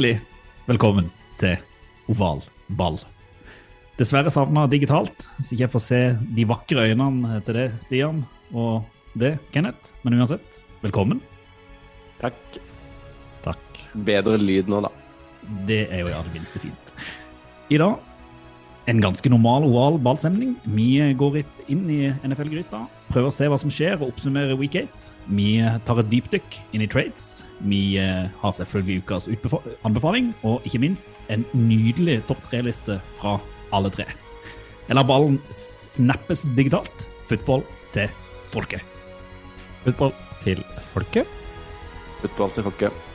Hjertelig velkommen til Oval ball. Dessverre savna digitalt, så ikke jeg får se de vakre øynene til det, Stian, og det, Kenneth. Men uansett, velkommen. Takk. Takk. Bedre lyd nå, da. Det er jo i det minste fint. I dag en ganske normal oval ballstemning. Vi går litt inn i NFL-gryta, prøver å se hva som skjer og oppsummerer week 8. Vi tar et dypdykk inn i trades. Vi har selvfølgelig ukas anbefaling, og ikke minst en nydelig topp tre-liste fra alle tre. Eller ballen snappes digitalt. Football til folket. Football til folket. Football til folket.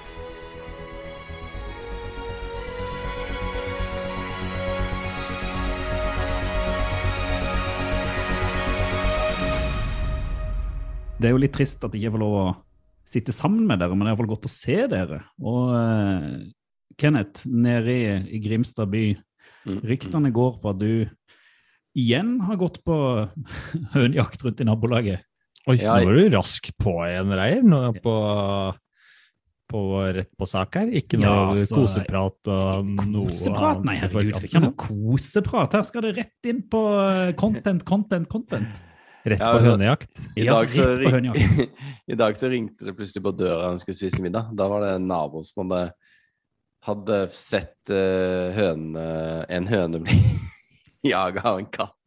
Det er jo litt trist at jeg ikke får lov å sitte sammen med dere, men det er iallfall godt å se dere. Og uh, Kenneth, nede i, i Grimstad by, Mm. ryktene går på at du igjen har gått på hønejakt rundt i nabolaget. Oi, Ja, nå var du rask på en reier. Nå er på, på rett på sak her. Ikke noe Ja, altså, koseprat og noe Koseprat? Nei, herregud, det er ikke noe koseprat. Her skal det rett inn på eh, content, content, content. Rett Ja, på hønejakt. I, dag ja, rett på hønejakt. I dag så ringte det plutselig på døra han skulle spise middag. Da var det en nabo som hadde, hadde sett uh, høne, en høne bli jaga av en katt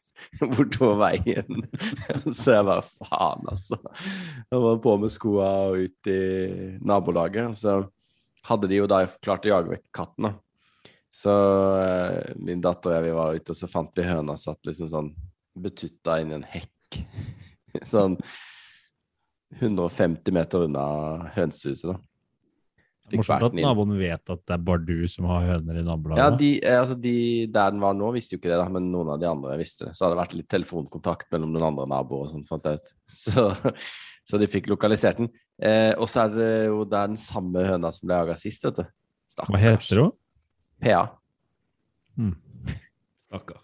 bortover veien. så jeg bare faen, altså. Jeg var på med skoa og ut i nabolaget. Så hadde de jo da klart å jage vekk katten. da. Så eh, min datter og jeg vi var ute, og så fant vi høna satt liksom sånn betutta inn i en hekk. sånn 150 meter unna hønsehuset, da. Morsomt at den naboen vet at det er bare du som har høner i nabolaget. Ja, de, eh, altså de der den var nå, visste jo ikke det, da, men noen av de andre visste det. Så hadde det vært litt telefonkontakt mellom noen andre naboer og sånn, fant jeg ut. Så, så de fikk lokalisert den. Eh, og så er det jo det er den samme høna som ble jaga sist, vet du. Hva heter hun? PA. Stakkar.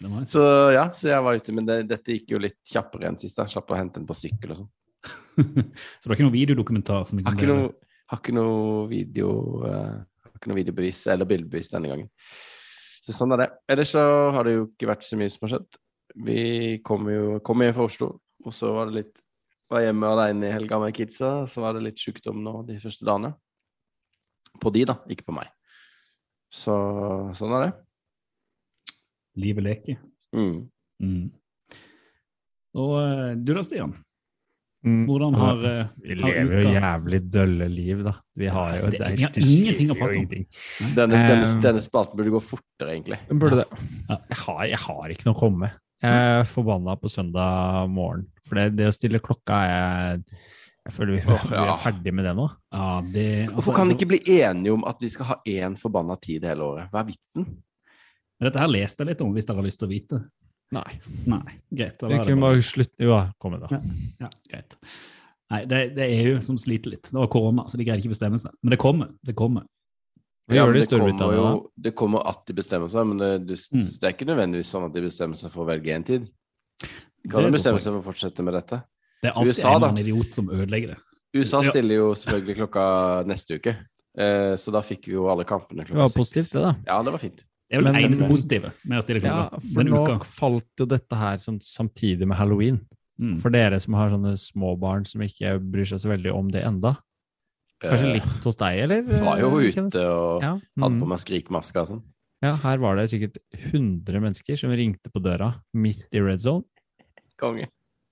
Si. Så ja, så jeg var ute, men det, dette gikk jo litt kjappere enn sist. Jeg slapp å hente den på sykkel og sånn. Så det var ikke noen videodokumentar? som Har ikke noe, har ikke noe video uh, Har ikke noe videobevis eller bildebevis denne gangen. Så sånn er det. Ellers så har det jo ikke vært så mye som har skjedd. Vi kom jo kom jo fra Oslo, og så var det litt Var hjemme alene i helga med kidsa, så var det litt sjukdom nå de første dagene. På de, da, ikke på meg. Så sånn er det. Livet leker. Mm. Mm. Og eh, du da, Stian? Mm. Hvordan har, eh, Vi har lever jo jævlig dølle liv, da. Vi har jo Det- er- vi har ingenting å prate om. Denne, denne, Um, denne spalten burde gå fortere, egentlig. Burde det. Ja. Jeg har, jeg har ikke noe å komme med. Jeg er forbanna på søndag morgen. For det, det å stille klokka er Jeg føler vi, vi er ferdig med det nå. Ja, det, altså, Hvorfor kan vi ikke bli enige om at vi skal ha én forbanna tid hele året? Hva er vitsen? Dette her leste jeg litt om, hvis dere har lyst til å vite. Nei. Nei, greit. da Vi det kunne bare- slutte Jo, kom da. Ja, greit. Nei, det, det er EU som sliter litt. Det var korona, så de greide ikke bestemme seg. Men det kommer. Det kommer. Ja, gjør men det i kommer jo. Det kommer at de bestemmer seg, men det, du, Mm. det er ikke nødvendigvis sånn at de bestemmer seg for å velge en tid. De kan de jo bestemme seg for å fortsette med dette. Det er alltid USA, en annen idiot som ødelegger det. USA stiller jo selvfølgelig klokka neste uke, eh, så da fikk vi jo alle kampene klokka. Det var positivt, det, da. Ja, det var fint. Det er vel det eneste positive med å stille Ja, klokka for denne nå uka. falt jo dette her sånn samtidig med halloween. Mm. For dere som har sånne små barn som ikke bryr seg så veldig om det enda. Kanskje Eh, litt hos deg, eller? Var jo ute og Ja. hadde mm. på meg skrikmaske og sånn. ja, her var det sikkert 100 mennesker som ringte på døra midt i red zone. Konge.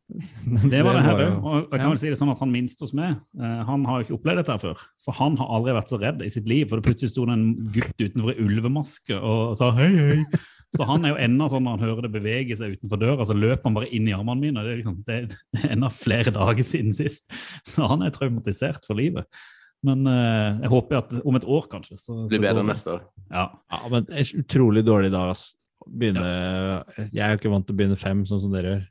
Det var det her òg. Og jeg kan vel si det sånn at han minste hos meg, eh, han har jo ikke opplevd dette her før. Så han har aldri vært så redd i sitt liv. For det plutselig sto det en gutt utenfor i ulvemaske og sa hei, hei. Så han er jo enda sånn når han hører det bevege seg utenfor døra, så løper han bare inn i armene mine. Det er, liksom, det, er enda flere dager siden sist. Så han er traumatisert for livet. Men eh, jeg håper at om et år, kanskje så, Blir bedre neste år. Ja. Ja, men det er utrolig dårlig dag, ass. Begynne, Jeg er jo ikke vant til å begynne fem, sånn som dere gjør.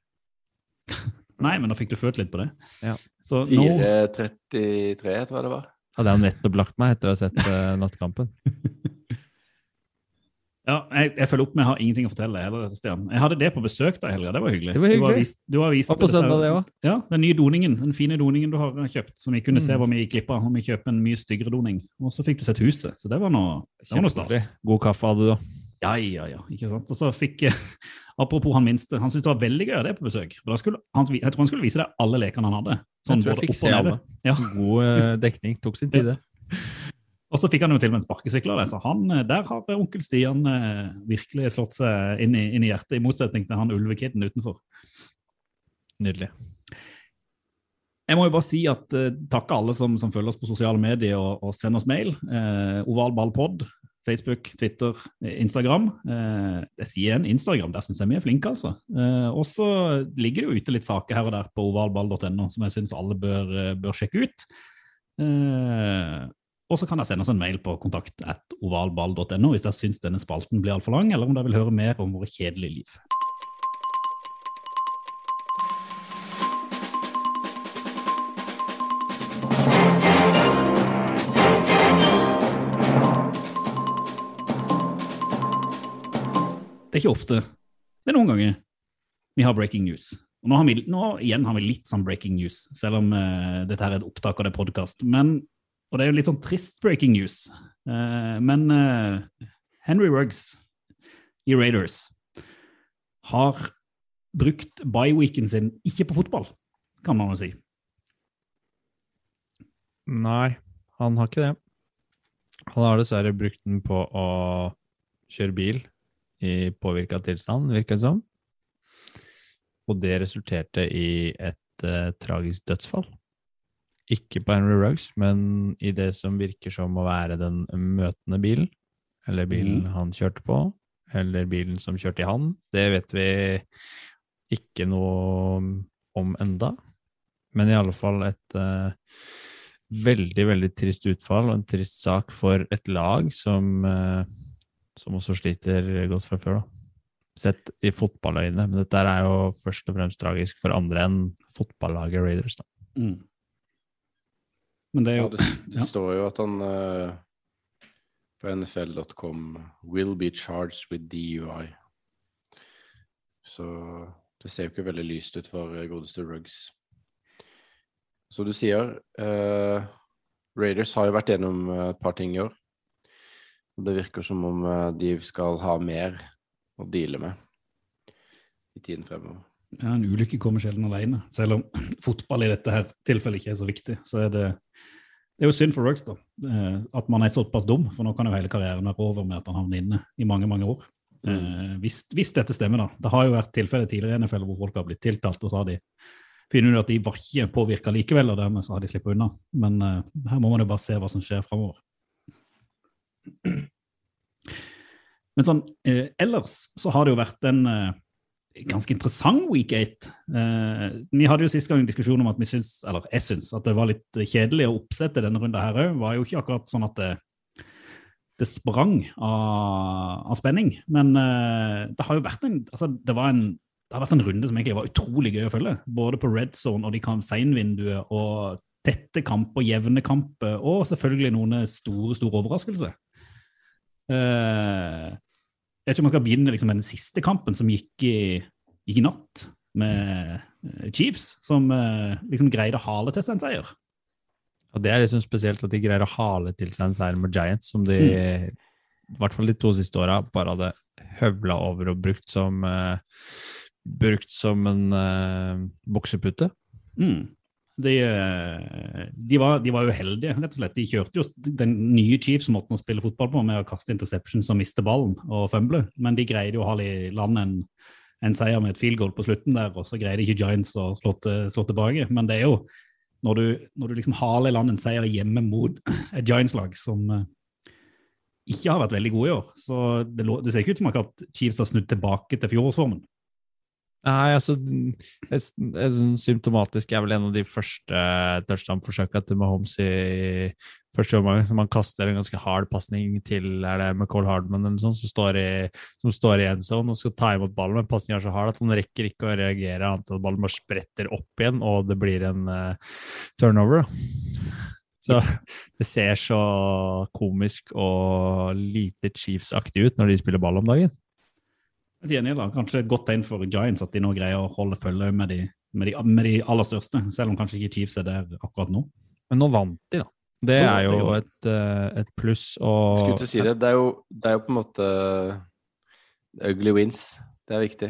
Nei, men da fikk du følt litt på det. Ja. Så nå 4.33, tror jeg det var. Hadde jeg nettopp lagt meg etter å ha sett uh, Nattkampen. Ja, jeg, jeg følger opp med jeg har ingenting å fortelle heller, Stian. Jeg hadde det på besøk da i helga, det var hyggelig. Det var Du har hyggelig. vist, du har vist Og på søndag, det òg. Ja, den nye doningen, den fine doningen du har kjøpt, som vi kunne se Mm. hva vi gikk glipp av om vi kjøper en mye styggere doning. Og så fikk du sett huset, så det var noe, det var noe stas. God kaffe hadde du, da. Ja, ja, ja, ikke sant. Og så fikk, apropos han minste, han syntes det var veldig gøy å ha det på besøk. For skulle, han, jeg tror han skulle vise deg alle lekene han hadde. Sånn Jeg tror jeg fikk se alle. Ja. God eh, dekning. Tok sin tid, det. Og så fikk han jo til og med en sparkesykkel av det, så han, eh, der har onkel Stian eh, virkelig slått seg inn i, inn i hjertet, i motsetning til han ulvekiden utenfor. Nydelig. Jeg må jo bare si at eh, takke alle som, som følger oss på sosiale medier og, og sender oss mail. Eh, Ovalballpod, Facebook, Twitter, eh, Instagram. Eh, jeg sier en Instagram, der syns jeg vi er flinke, altså. Eh, og så ligger det jo ute litt saker her og der på ovalball.no som jeg syns alle bør, eh, bør sjekke ut. Eh, og så kan dere sende oss en mail på kontakt at ovalball.no hvis dere syns denne spalten blir altfor lang, eller om dere vil høre mer om våre kjedelige liv. Det er ikke ofte. Er noen ganger vi har breaking news. Og nå, har vi, nå igjen har vi litt sånn breaking news, selv om uh, dette her er et opptak og det er podkast. Og det er jo litt sånn trist breaking news. Uh, men uh, Henry Ruggs i Raiders har brukt bye-weeken sin ikke på fotball, kan man jo si. Nei, han har ikke det. Han har dessverre brukt den på å kjøre bil i påvirka tilstand, virker det som. Og det resulterte i et uh, tragisk dødsfall. Ikke på Henry Ruggs, men i det som virker som å være den møtende bilen. Eller bilen mm. han kjørte på, eller bilen som kjørte i han. Det vet vi ikke noe om enda. Men i alle fall et uh, veldig, veldig trist utfall og en trist sak for et lag som, eh, som også sliter godt fra før. da. Sett i fotballøyne, men dette er jo først og fremst tragisk for andre enn fotballaget Raiders. da. Mm. Men det er Ja, det, det ja. står jo at han uh, på nfl.com will be charged with DUI. Så det ser jo ikke veldig lyst ut for eh, godeste Ruggs. Som du sier, uh, Raiders har jo vært gjennom et par ting i år. Og det virker som om eh, de skal ha mer å deale med i tiden fremover. Ja, En ulykke kommer sjelden alene. Selv om fotball i dette her tilfellet ikke er så viktig, så er det det er jo synd for Ruggs da, eh, at man er såpass dum, for nå kan jo hele karrieren være over med at han havner inne i mange mange år. Mm. hvis, hvis dette stemmer, da. Det har jo vært tilfeller tidligere i NFL hvor folk har blitt tiltalt, og så har de funnet ut at de var ikke påvirka likevel, og dermed så har de sluppet unna. Men eh, her må man jo bare se hva som skjer framover. Men sånn eh, ellers så har det jo vært en eh, ganske interessant week 8. Eh, vi hadde jo sist gang en diskusjon om at vi syns, eller jeg syns, at det var litt kjedelig å oppsette denne runden her òg. var jo ikke akkurat sånn at det, det sprang av, av spenning. Men eh, det har jo vært en, altså, det var en det har vært en runde som egentlig var utrolig gøy å følge. Både på red zone og de kam seinvinduet og tette kamper, jevne kamper, og selvfølgelig noen store, store overraskelser. Eh, jeg vet ikke om man skal begynne liksom, med den siste kampen som gikk i, gikk i natt, med eh, Chiefs, som eh, liksom greide å hale til seg en seier. Og det er liksom spesielt at de greier å hale til seg en seier med Giants, som de i hvert fall de to siste åra bare hadde høvla over og brukt som brukt som en boksepute. Mm. De, de, var, de var uheldige, rett og slett. De kjørte jo den nye Chiefs-måten å spille fotball på, med å kaste interceptions og miste ballen og fumble, men de greide jo å ha i land en, en seier med et field goal på slutten der, og så greide ikke Giants å slå, til, slå tilbake. Men det er jo når du, når du liksom haler i land en seier hjemme mot et Giants-lag som, eh, ikke har vært veldig gode i år. Så det, det ser ikke ut som at Chiefs har snudd tilbake til fjorårsformen. Nei, altså Symptomatisk er vel en av de første touchdown-forsøka til Mahomes i første omgang. Man kaster en ganske hard pasning til er det McCall Hardman eller noe sånt, som står i, som i endzone og skal ta imot ballen, men pasningen er så hard at han rekker ikke å reagere annet enn at ballen bare spretter opp igjen, og det blir en uh, turnover. Så det ser så komisk og lite Chiefs-aktig ut når de spiller ball om dagen. Jeg er enig, da. Kanskje et godt tegn for Giants at de nå greier å holde følge med de, med, de, med de aller største, selv om kanskje ikke Chiefs er der akkurat nå. Men nå vant de, da. Det er jo et, eh, et pluss. Og Skulle til å si det. Det er, jo, det er jo på en måte ugly wins. Det er viktig.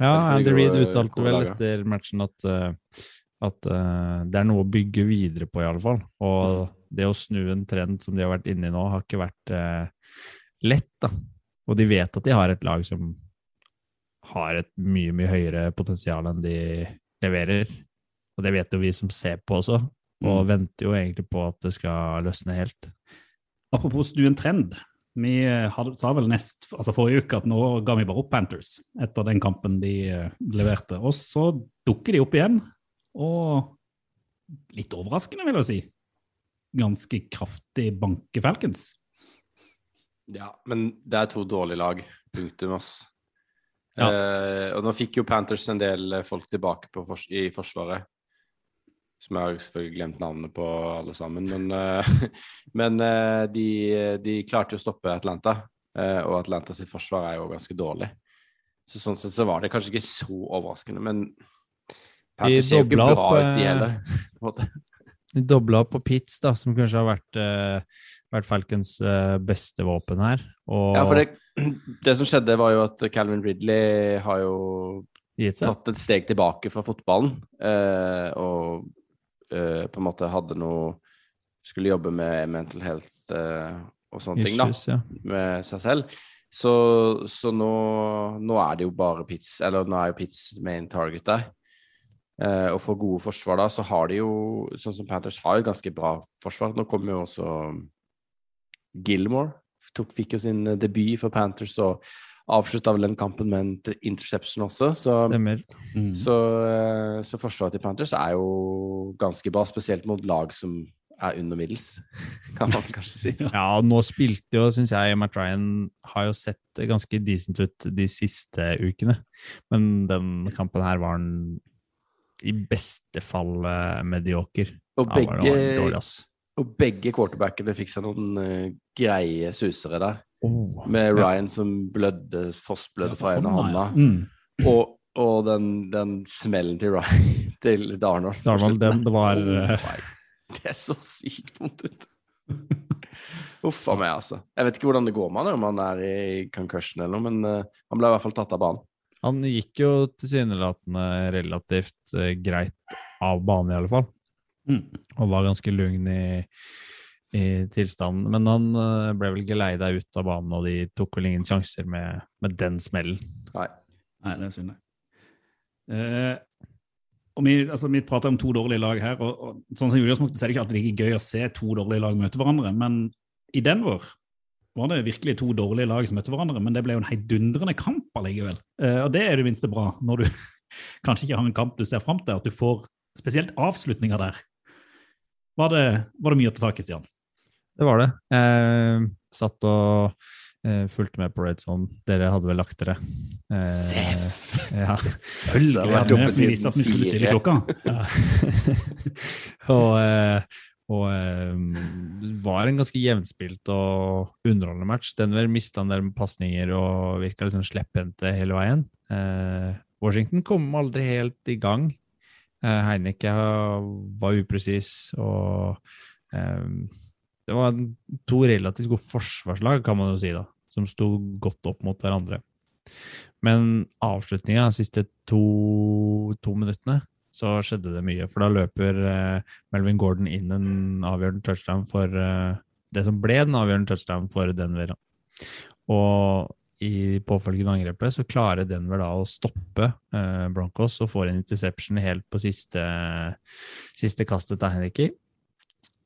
Ja, Andy Reid uttalte vel etter matchen at, eh, at uh, det er noe å bygge videre på, i alle fall. Og det å snu en trend som de har vært inne i nå, har ikke vært uh, lett. da. Og de vet at de har et lag som har et mye, mye høyere potensial enn de leverer. Og det vet jo vi som ser på også, og Mm. venter jo egentlig på at det skal løsne helt. Apropos snu en trend. Vi eh, hadde, sa vel nest, altså forrige uke at nå ga vi bare opp Panthers etter den kampen de eh, leverte. Og så dukker de opp igjen, og litt overraskende, vil jeg si. Ganske kraftig banke Falcons. Ja, men det er to dårlige lag. Punktum, ass. Ja. Eh, og nå fikk jo Panthers en del eh, folk tilbake på fors i Forsvaret. Som jeg har selvfølgelig glemt navnet på alle sammen. Men, eh, men eh, de, de klarte jo å stoppe Atlanta. eh, og Atlanta sitt forsvar er jo ganske dårlig. Så sånn sett så var det kanskje ikke så overraskende, men Panthers ser jo ikke bra opp, ut, de eh, heller. De dobla opp på Pitts, da, som kanskje har vært, uh, vært Falcons uh, beste våpen her. Og Ja, for det, det som skjedde, var jo at Calvin Ridley har jo tatt et steg tilbake fra fotballen. Uh, og på en måte hadde noe Skulle jobbe med mental health og sånne ting, da. Ja. Med seg selv. Så, så nå, nå er det jo bare Pitts, eller nå er jo Pitts main target der. Eh, og for gode forsvar da, så har de jo, sånn som Panthers har jo ganske bra forsvar. Nå kommer jo også Gilmore. Tok, fikk jo sin eh, debut for Panthers og avslutta vel den kampen med en interception også. Så, Stemmer. så, eh, så forsvaret til Panthers er jo ganske bra, spesielt mot lag som er under middels, kan man kanskje si. Ja, nå spilte jo, syns jeg, Matt Ryan har jo sett ganske decent ut de siste ukene. Men den kampen her var han i beste fall eh, medioker. Og Ja, dårlig, begge, og begge quarterbackene fikk seg noen uh, greie susere der. Oh, Med ja. Ryan som blødde, fossblødde fra ene hånda. Mm. Og, og den, den smellen til Ryan til Darnold. Darnold, den- det var, Oh. Det er så sykt vondt ut. Uff a meg, altså. Jeg vet ikke hvordan det går med han, om han er i concussion eller noe, men uh, han ble i hvert fall tatt av banen. Han gikk jo tilsynelatende relativt eh, greit av banen, i alle fall. Mm. Og var ganske lugn i, i tilstanden. Men han eh, ble vel geleida ut av banen, og de tok vel ingen sjanser med, med den smellen. Nei. Nei, det er synd, det. Eh, og vi, altså, vi prater om to dårlige lag her, og, og sånn som i utgangspunktet så er det ikke alltid like gøy å se to dårlige lag møte hverandre, men i Denver var det virkelig to dårlige lag som møtte hverandre, men det ble jo en heidundrende kamp allikevel. Eh, og det er det minste bra, når du kanskje ikke har en kamp du ser fram til, at du får spesielt avslutninger der. Var det, var det mye å ta tak i, Stian? Det var det. Jeg satt og eh, fulgte med på Red Zone. Dere hadde vel lagt dere. Eh, Seff! Ja. Hadde vi visste at vi skulle stille klokka. Ja. og eh, og eh, var en ganske jevnspilt og underholdende match. Denver mista en del pasninger og virka liksom slepphendte hele veien. Eh, Washington kom aldri helt i gang. Eh, Heineke var upresis, og eh, det var to relativt gode forsvarslag, kan man jo si, da, som sto godt opp mot hverandre. Men avslutninga, de siste to, to minuttene, så skjedde det mye. For da løper eh, Melvin Gordon inn en avgjørende touchdown for eh, det som ble den avgjørende touchdown for Denver. Og i påfølgende angrepet så klarer Denver da å stoppe eh, Broncos og får en interception helt på siste, siste kastet til Henriky.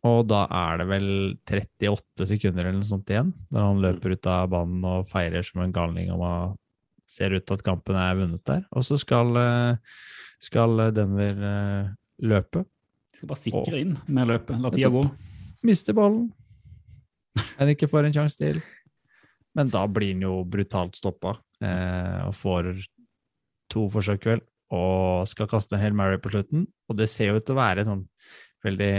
Og da er det vel 38 sekunder eller noe sånt igjen, når han løper ut av banen og feirer som en galning at ser ut til at kampen er vunnet der. Og så skal, eh, skal Denver løpe. løpe. Skal bare sikre inn med løpet. La tida gå. Mister ballen. Men ikke får en sjanse til. Men da blir han jo brutalt stoppa eh, og får to forsøk, vel, og skal kaste en Hail Mary på slutten. Og det ser jo ut til å være et sånn veldig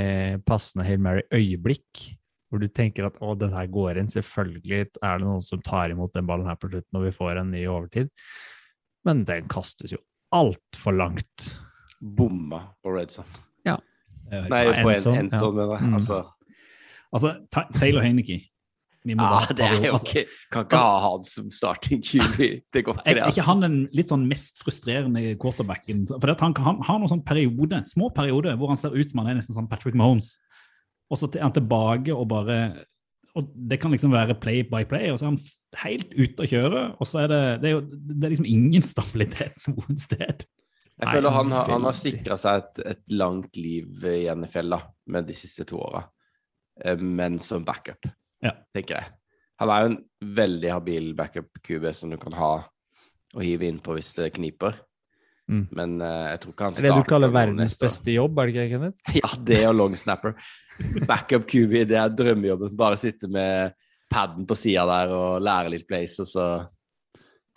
passende Hail Mary-øyeblikk, hvor du tenker at å, den her går inn. Selvfølgelig er det noen som tar imot den ballen her på slutten, og vi får en ny overtid. Men den kastes jo altfor langt. Bomma på red zone. Ja. Nei, på en endzone, en sånn, mener jeg. Mm. Altså, Altså, Ta- Taylor Heineke ja, bare- det er jo altså, ikke Kan ikke ha han som starting QB. Det går ikke, det. er ikke Altså. han den litt sånn mest frustrerende quarterbacken? For at han, han har noen sånn periode, små perioder hvor han ser ut som han er nesten sånn Patrick Mahomes. Og så er han tilbake og bare og Det kan liksom være play by play, og så er han helt ute å kjøre. Og så er det, det, er jo, det er liksom ingen stabilitet noen sted. Jeg føler han har, han har sikra seg et, et langt liv i NFL da, med de siste to åra, Eh, men som backup, Ja. tenker jeg. Han er jo en veldig habil backup-QB som du kan ha og hive inn på hvis det kniper. Mm. Men uh, jeg tror ikke han Det er det du kaller verdens beste jobb, er det ikke, Kenneth? Ja, det og long snapper. Backup QB, det er drømmejobben. Bare sitte med paden på sida der og lære litt plays, og så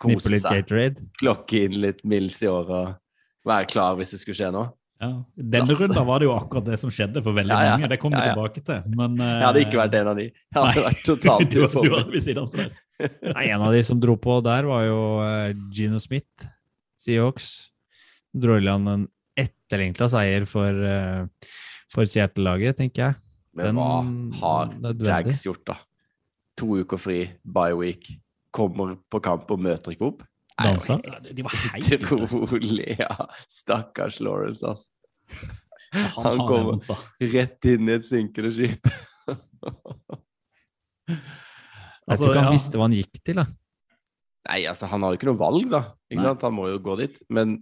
kose litt seg. Gatorade. Klokke inn litt mils i året og være klar hvis det skulle skje noe. Ja. Denne runden var det jo akkurat det som skjedde for veldig Ja, ja. mange. Det kommer vi Ja, ja. tilbake til. Men uh, Jeg hadde ikke vært en av de. Jeg hadde vært totalt uforberedt. Nei, en av de som dro på der, var jo eh, Gino Smith, Seahawks. Dro i land en etterlengta seier for, eh, for Seattle-laget, tenker jeg. Men hva har nødvendig. Jags gjort, da? To uker fri, bye week, kommer på kamp og møter ikke opp? Dansa. var De var helt. Utrolig, ja. Stakkars Lawrence, altså. Han, Han kommer rett inn i et synkende skip. Jeg tror ikke han ja. visste hva han gikk til, da. Nei, altså, han har jo ikke noe valg, da. Ikke sant? Han må jo gå dit. Men,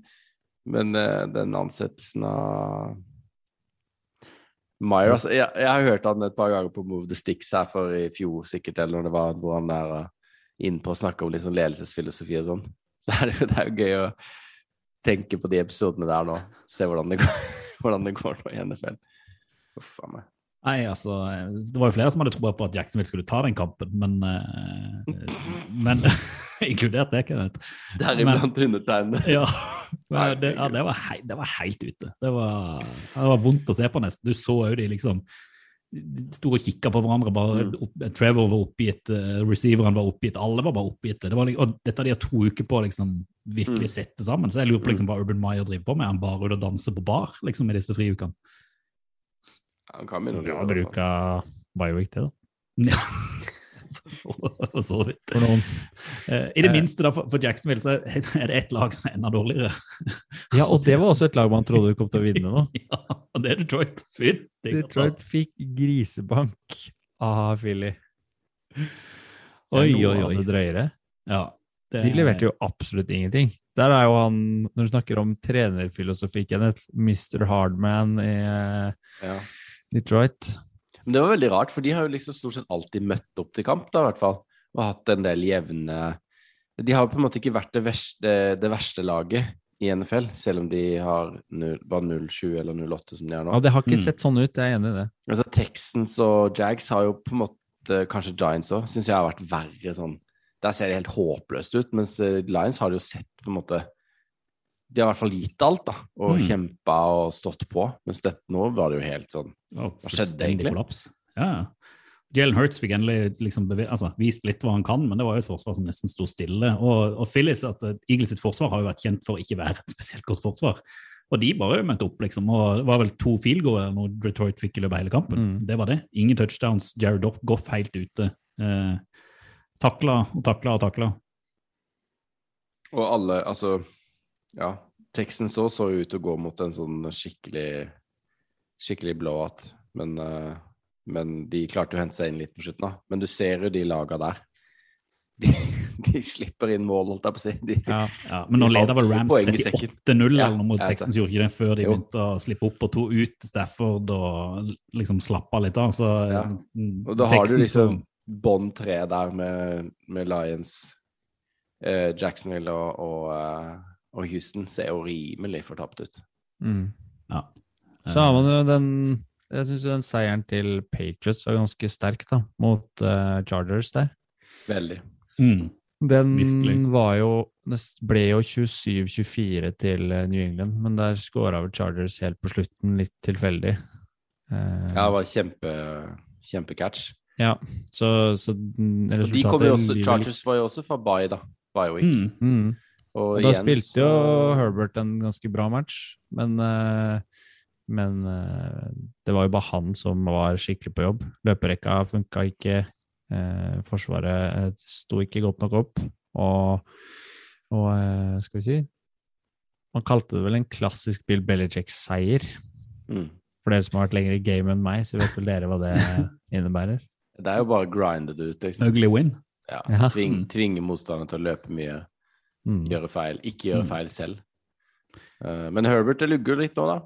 men uh, den ansettelsen av Meyer altså, jeg, jeg har hørt han et par ganger på Move the Sticks her for i fjor, sikkert, eller når det var hvor han er uh, inne på å snakke om sånn ledelsesfilosofi og sånn. Det er, det er jo gøy å tenke på de episodene der nå. Se hvordan det går, hvordan det går nå i NFL. Uff a meg. Nei, altså, Det var jo flere som hadde troa på at Jacksonville skulle ta den kampen, men, eh, men Inkludert det, Kenneth. Deriblant undertegnede. Ja, men det, ja det, var hei, det var helt ute. Det var, det var vondt å se på, nesten. Du så jo de liksom de sto og kikka på hverandre. bare Mm. opp, Trevor var oppgitt, uh, receiveren var oppgitt, alle var bare oppgitte. Det var, og dette de har to uker på å liksom, virkelig Mm. sette sammen. Så jeg lurer på liksom, hva Urban Meyer driver på med. Han bare ute og danser på bar liksom, i disse friukene. Han kan begynne å Bra gjøre det, bruk av bioweek, det, da. Ja, for så, så vidt. For noen. Eh, I det Eh. minste da, for, for Jacksonville så er det ett lag som er enda dårligere. Ja, og det var også et lag man trodde kom til å vinne nå. Ja, og det er Detroit. Fytti Detroit fikk grisebank av Philly. Oi, oi, oi. det drøyere. Ja, det, De leverte jo absolutt ingenting. Der er jo han, når du snakker om trenerfilosofi, Kenneth, Mr. Hardman i eh, Detroit. Men det var veldig rart, for de har jo liksom stort sett alltid møtt opp til kamp, da, i hvert fall. Og hatt en del jevne De har jo på en måte ikke vært det verste, det verste laget i NFL, selv om de har 0, var 0-7 eller 0-8 som de er nå. Ja, Det har ikke Mm. sett sånn ut, jeg er enig i det. Altså, Texans og Jags har jo på en måte, kanskje Giants òg, syns jeg har vært verre sånn. Der ser det helt håpløst ut, mens eh, Lions har det jo sett på en måte De har i hvert fall gitt alt, da, og Mm. kjempa og stått på. Mens dette nå var det jo helt sånn Ja, Hva skjedde egentlig? kollaps. Ja. Jalen Hurts fikk endelig liksom altså, vist litt hva han kan, men det var jo et forsvar som nesten sto stille. Og, og Phillies, at eh, Eagles sitt forsvar har jo vært kjent for å ikke være et spesielt godt forsvar. Og de bare møtte opp, liksom. Og det var vel to field goal når Detroit fikk i løpet av hele kampen. Mm. Det var det. Ingen touchdowns. Jared Goff- Goff helt ute. Eh, takla og takla og takla. Og alle, altså Ja, Texans òg så ut til å gå mot en sånn skikkelig skikkelig blowout, men, eh, men de klarte å hente seg inn litt på slutten, da. Men du ser jo de laga der. De, de slipper inn mål, holdt jeg på å si. De, Ja. Ja, men nå leder vel Rams poeng i sekken. 38-0 Ja, eller noe mot Texans, gjorde ikke det før de Jo. begynte å slippe opp og to ut Stafford og liksom slappe litt av. Så Ja. mm, Og da har du liksom bånd tre der med, med Lions, eh, Jacksonville og, og, eh, og Houston ser jo rimelig fortapt ut. Mm. Ja. Så har man jo den Jeg syns den seieren til Patriots var ganske sterk, da, mot uh, Chargers der. Veldig. Mm. Den Virkelig. var jo Det ble jo 27-24 til eh, New England, men der scora vel Chargers helt på slutten, litt tilfeldig. Uh, Ja, det var kjempe, kjempecatch. ja, så, så resultatet Og de kom jo også, Chargers var jo også fra Bay, da. Bye week. Mm. Mm. Og, Og da igjen spilte jo så- Herbert en ganske bra match, men, eh, men eh, det var jo bare han som var skikkelig på jobb. Løperekka funka ikke, eh, Forsvaret sto ikke godt nok opp, og, og skal vi si Man kalte det vel en klassisk Bill Belichick-seier. Mm. For dere som har vært lenger i game enn meg, så vet vel dere hva det innebærer. Det er jo bare grindet ut. Liksom. Ugly win. Ja. Ja. Tving, tvinge motstanderen til å løpe mye, Mm. gjøre feil. Ikke gjøre Mm. feil selv. Uh, men Herbert det lugger litt nå, da.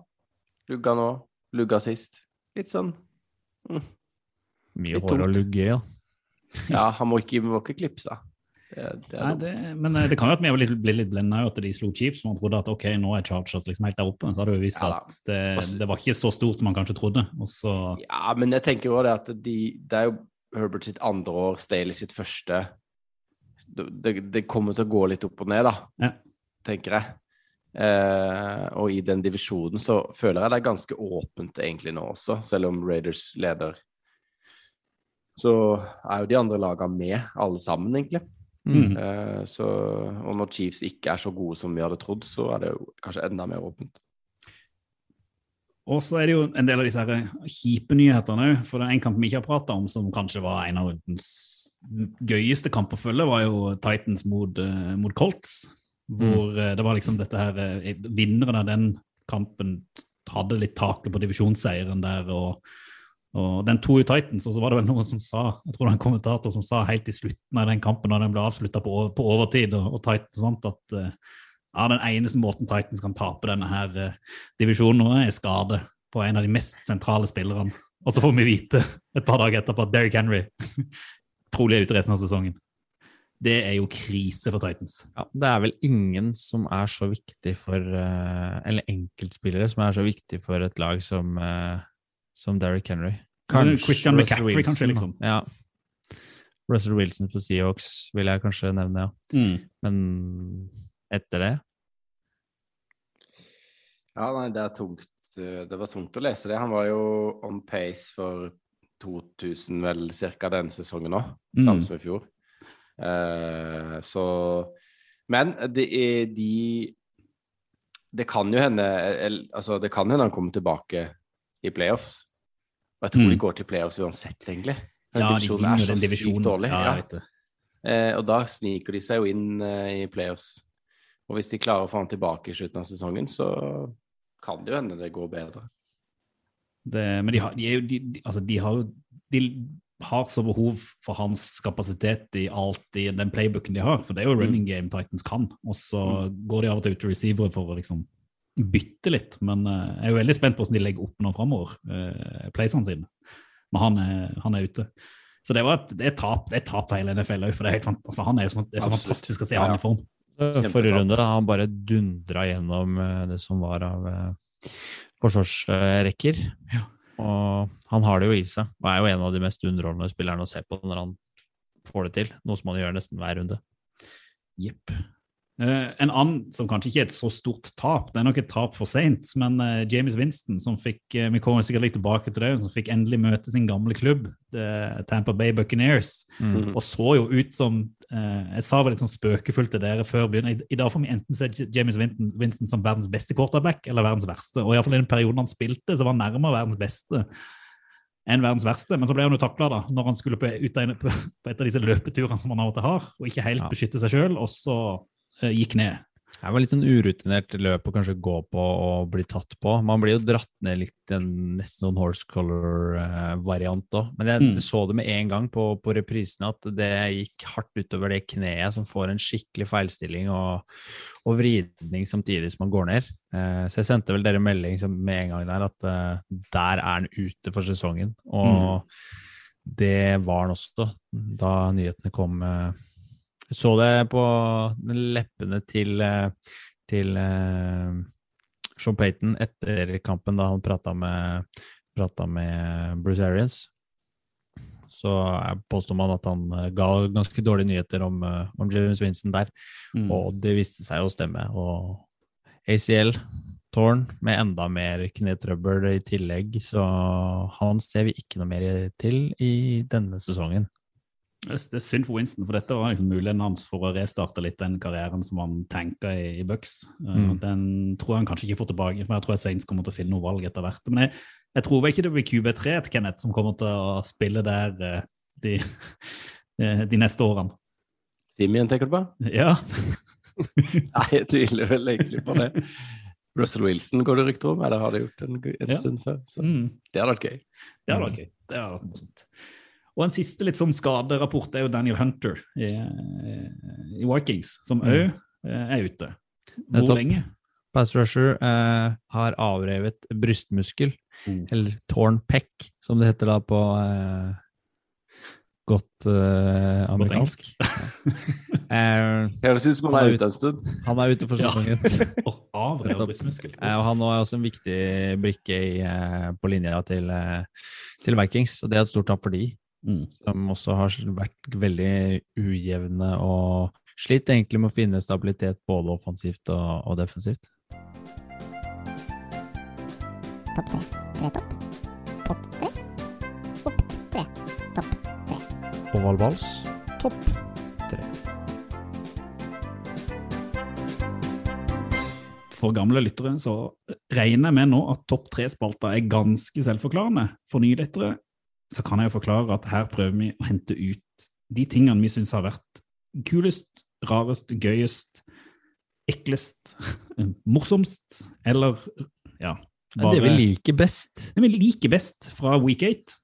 Lugga nå. Lugga sist. Litt sånn Mye litt hår å lugge ja. Ja, han må ikke, må ikke klipse. Det, det Nei, det, men eh, det kan jo at vi blitt, blitt litt blenda at de slo Chiefs. Man trodde at ok, nå er Chargers liksom helt der oppe. Så hadde det jo vist Ja at det, Også- det var ikke så stort som man kanskje trodde. Også... Ja, men jeg tenker jo det at de, det er jo Herbert sitt andre år, Staley sitt første. Det, det- kommer til å gå litt opp og ned, da, Ja. tenker jeg. Eh, og i den divisjonen så føler jeg det er ganske åpent egentlig nå også, selv om Raiders leder. Så er jo de andre lagene med, alle sammen, egentlig. Mm. Eh, så, og når Chiefs ikke er så gode som vi hadde trodd, så er det jo kanskje enda mer åpent. Og så er det jo en del av disse kjipe nyhetene òg. For det er en kamp vi ikke har prata om, som kanskje var en av den s- gøyeste kamp å følge, var jo Titans mot, uh, mot Colts. Hvor eh, det var liksom dette her eh, Vinneren av den kampen hadde litt taket på divisjonsseieren der. og og Den to i Titans, og så var det vel noen som sa jeg tror det var en kommentator som sa helt i slutten av den kampen, da den ble avslutta på, på overtid, og, og Titans vant, at uh, ja, den eneste måten Titans kan tape denne her uh, divisjonen nå, er skade på en av de mest sentrale spillerne. Og så får vi vite et par dager etterpå at Derrick Henry trolig er ute resten av sesongen. Det er jo krise for Titans. Ja, det er vel ingen som er så viktig for eh, Eller enkeltspillere som er så viktig for et lag som, eh, som Derrick Henry. Kanskje Christian Russell McCaffrey, Wilson, kanskje, liksom. Ja. Russell Wilson for Seahawks vil jeg kanskje nevne, ja. Men etter det Ja, nei, det er tungt. eh, Det var tungt å lese det. Han var jo on pace for 2000 vel cirka den sesongen òg, Mm. samme som i fjor. Eh, så Men det er de Det kan jo hende Altså, det kan hende han kommer tilbake i playoffs. Og jeg tror Mm. de går til playoffs uansett, egentlig. For Ja, divisjonen er så den sykt dårlig. Ja, Ja. Eh, og da sniker de seg jo inn eh, i playoffs. Og hvis de klarer å få han tilbake i slutten av sesongen, så kan det jo hende det går bedre. Det, men de har, de, er jo, de, de, altså de, har jo, de har så behov for hans kapasitet i alt i den playbooken de har. For det er jo running game Titans kan. Og så går de av og til ut til receivere for å liksom bytte litt. Men uh, jeg er jo veldig spent på hvordan de legger opp nå framover, uh, playsene sine. Men han er, han er ute. Så det, var et, det er tap det er tap for hele NFL òg, for det er, helt, altså, han er jo så, det er så Absolutt. fantastisk å se Ja, han i form. Forrige runde da, han bare dundra gjennom eh, det som var av eh, forsvarsrekker. Ja. Og han har det jo i seg, og er jo en av de mest underholdende spillerne å se på når han får det til. Noe som han gjør nesten hver runde. Jepp. Eh, en annen som kanskje ikke er et så stort tap, det er nok et tap for seint, men eh, James Winston, som fikk eh, vi kommer sikkert litt tilbake til det, som fikk endelig møte sin gamle klubb, Tampa Bay Buccaneers, Mm. og så jo ut som Jeg sa vel litt sånn spøkefullt til dere før begynnelsen. I, dag får vi enten se James Winston, Winston som verdens beste quarterback eller verdens verste. Og iallfall i den perioden han spilte, så var han nærmere verdens beste enn verdens verste. Men så ble han jo takla da, når han skulle på, ut på et av disse løpeturene som han av og til har, og ikke helt Ja. beskytte seg sjøl, og så gikk ned. Det var litt sånn urutinert løp å kanskje gå på og bli tatt på. Man blir jo dratt ned litt en nesten sånn horse color-variant òg. Men jeg Mm. så det med en gang på, på reprisene at det gikk hardt utover det kneet som får en skikkelig feilstilling og, og vridning samtidig som man går ned. Eh, så jeg sendte vel dere melding med en gang der at eh, der er han ute for sesongen. Og det var han også da nyhetene kom. Eh, jeg så det på leppene til, eh, til eh, Sean Payton etter kampen, da han prata med, med Bruce Arians. Så påstår man at han eh, ga ganske dårlige nyheter om, om James Winston der, Mm. og det viste seg å stemme. Og ACL, tårn, med enda mer knetrøbbel i tillegg, så han ser vi ikke noe mer til i denne sesongen. Det er synd for Winston, for dette var liksom muligheten hans for å restarte litt den karrieren som han tenka i, i Bucks. Uh, Mm. Den tror han kanskje ikke får tilbake, for jeg tror Saints kommer til å finne noe valg etter hvert. Men jeg, jeg tror vel ikke det blir QB3 til Kenneth som kommer til å spille der eh, de, eh, de neste årene. Simien, tenker du på? Ja, Nei, jeg tviler vel egentlig på det. Russell Wilson går det rykter om, eller har det gjort en, en Ja. stund før. Så mm. det hadde vært gøy. det hadde vært gøy. Det hadde vært morsomt. Og en siste litt sånn skaderapport er jo Daniel Hunter i, i Vikings, som Mm. er ute. Hvor Nettopp. lenge? Pass rusher eh, har avrevet brystmuskel, mm. eller torn peck, som det heter da på eh, godt eh, amerikansk. eh, Høres ut som han er ute en stund. han er ute for Ja. sesongen. Avrevet brystmuskel. Eh, og han er også en viktig brikke i, eh, på linja til, eh, til Vikings, og det er et stort tap for de, Mm. som også har vært veldig ujevne og slitt egentlig med å finne stabilitet både offensivt og, og defensivt. Topp tre. Tre topp. Pott tre. Opp tre. Topp tre. Ovalvals, topp tre. For gamle lyttere så regner jeg med nå at topp tre-spalta er ganske selvforklarende. For nye lyttere så kan jeg jo forklare at her prøver vi å hente ut de tingene vi syns har vært kulest, rarest, gøyest, eklest, morsomst, eller ja er det vi liker best. det vi liker best fra Week 8.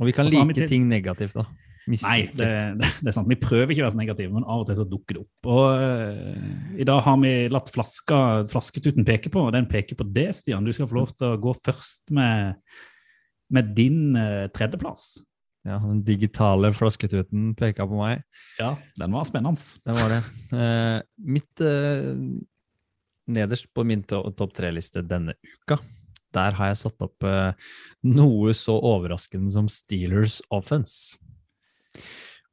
Og vi kan Også like ting negativt, da. Nei, det, det, det er sant. Vi prøver ikke å være så negative, men av og til så dukker det opp. Og uh, I dag har vi latt flaska, flasketuten peke på, og den peker på det, Stian. Du skal få lov til å gå først med, med din eh, tredjeplass. Ja, den digitale flasketuten peka på meg. Ja, den var spennende. Det var det. Eh, mitt eh, Nederst på min to topp tre-liste denne uka, der har jeg satt opp eh, noe så overraskende som Steelers offense.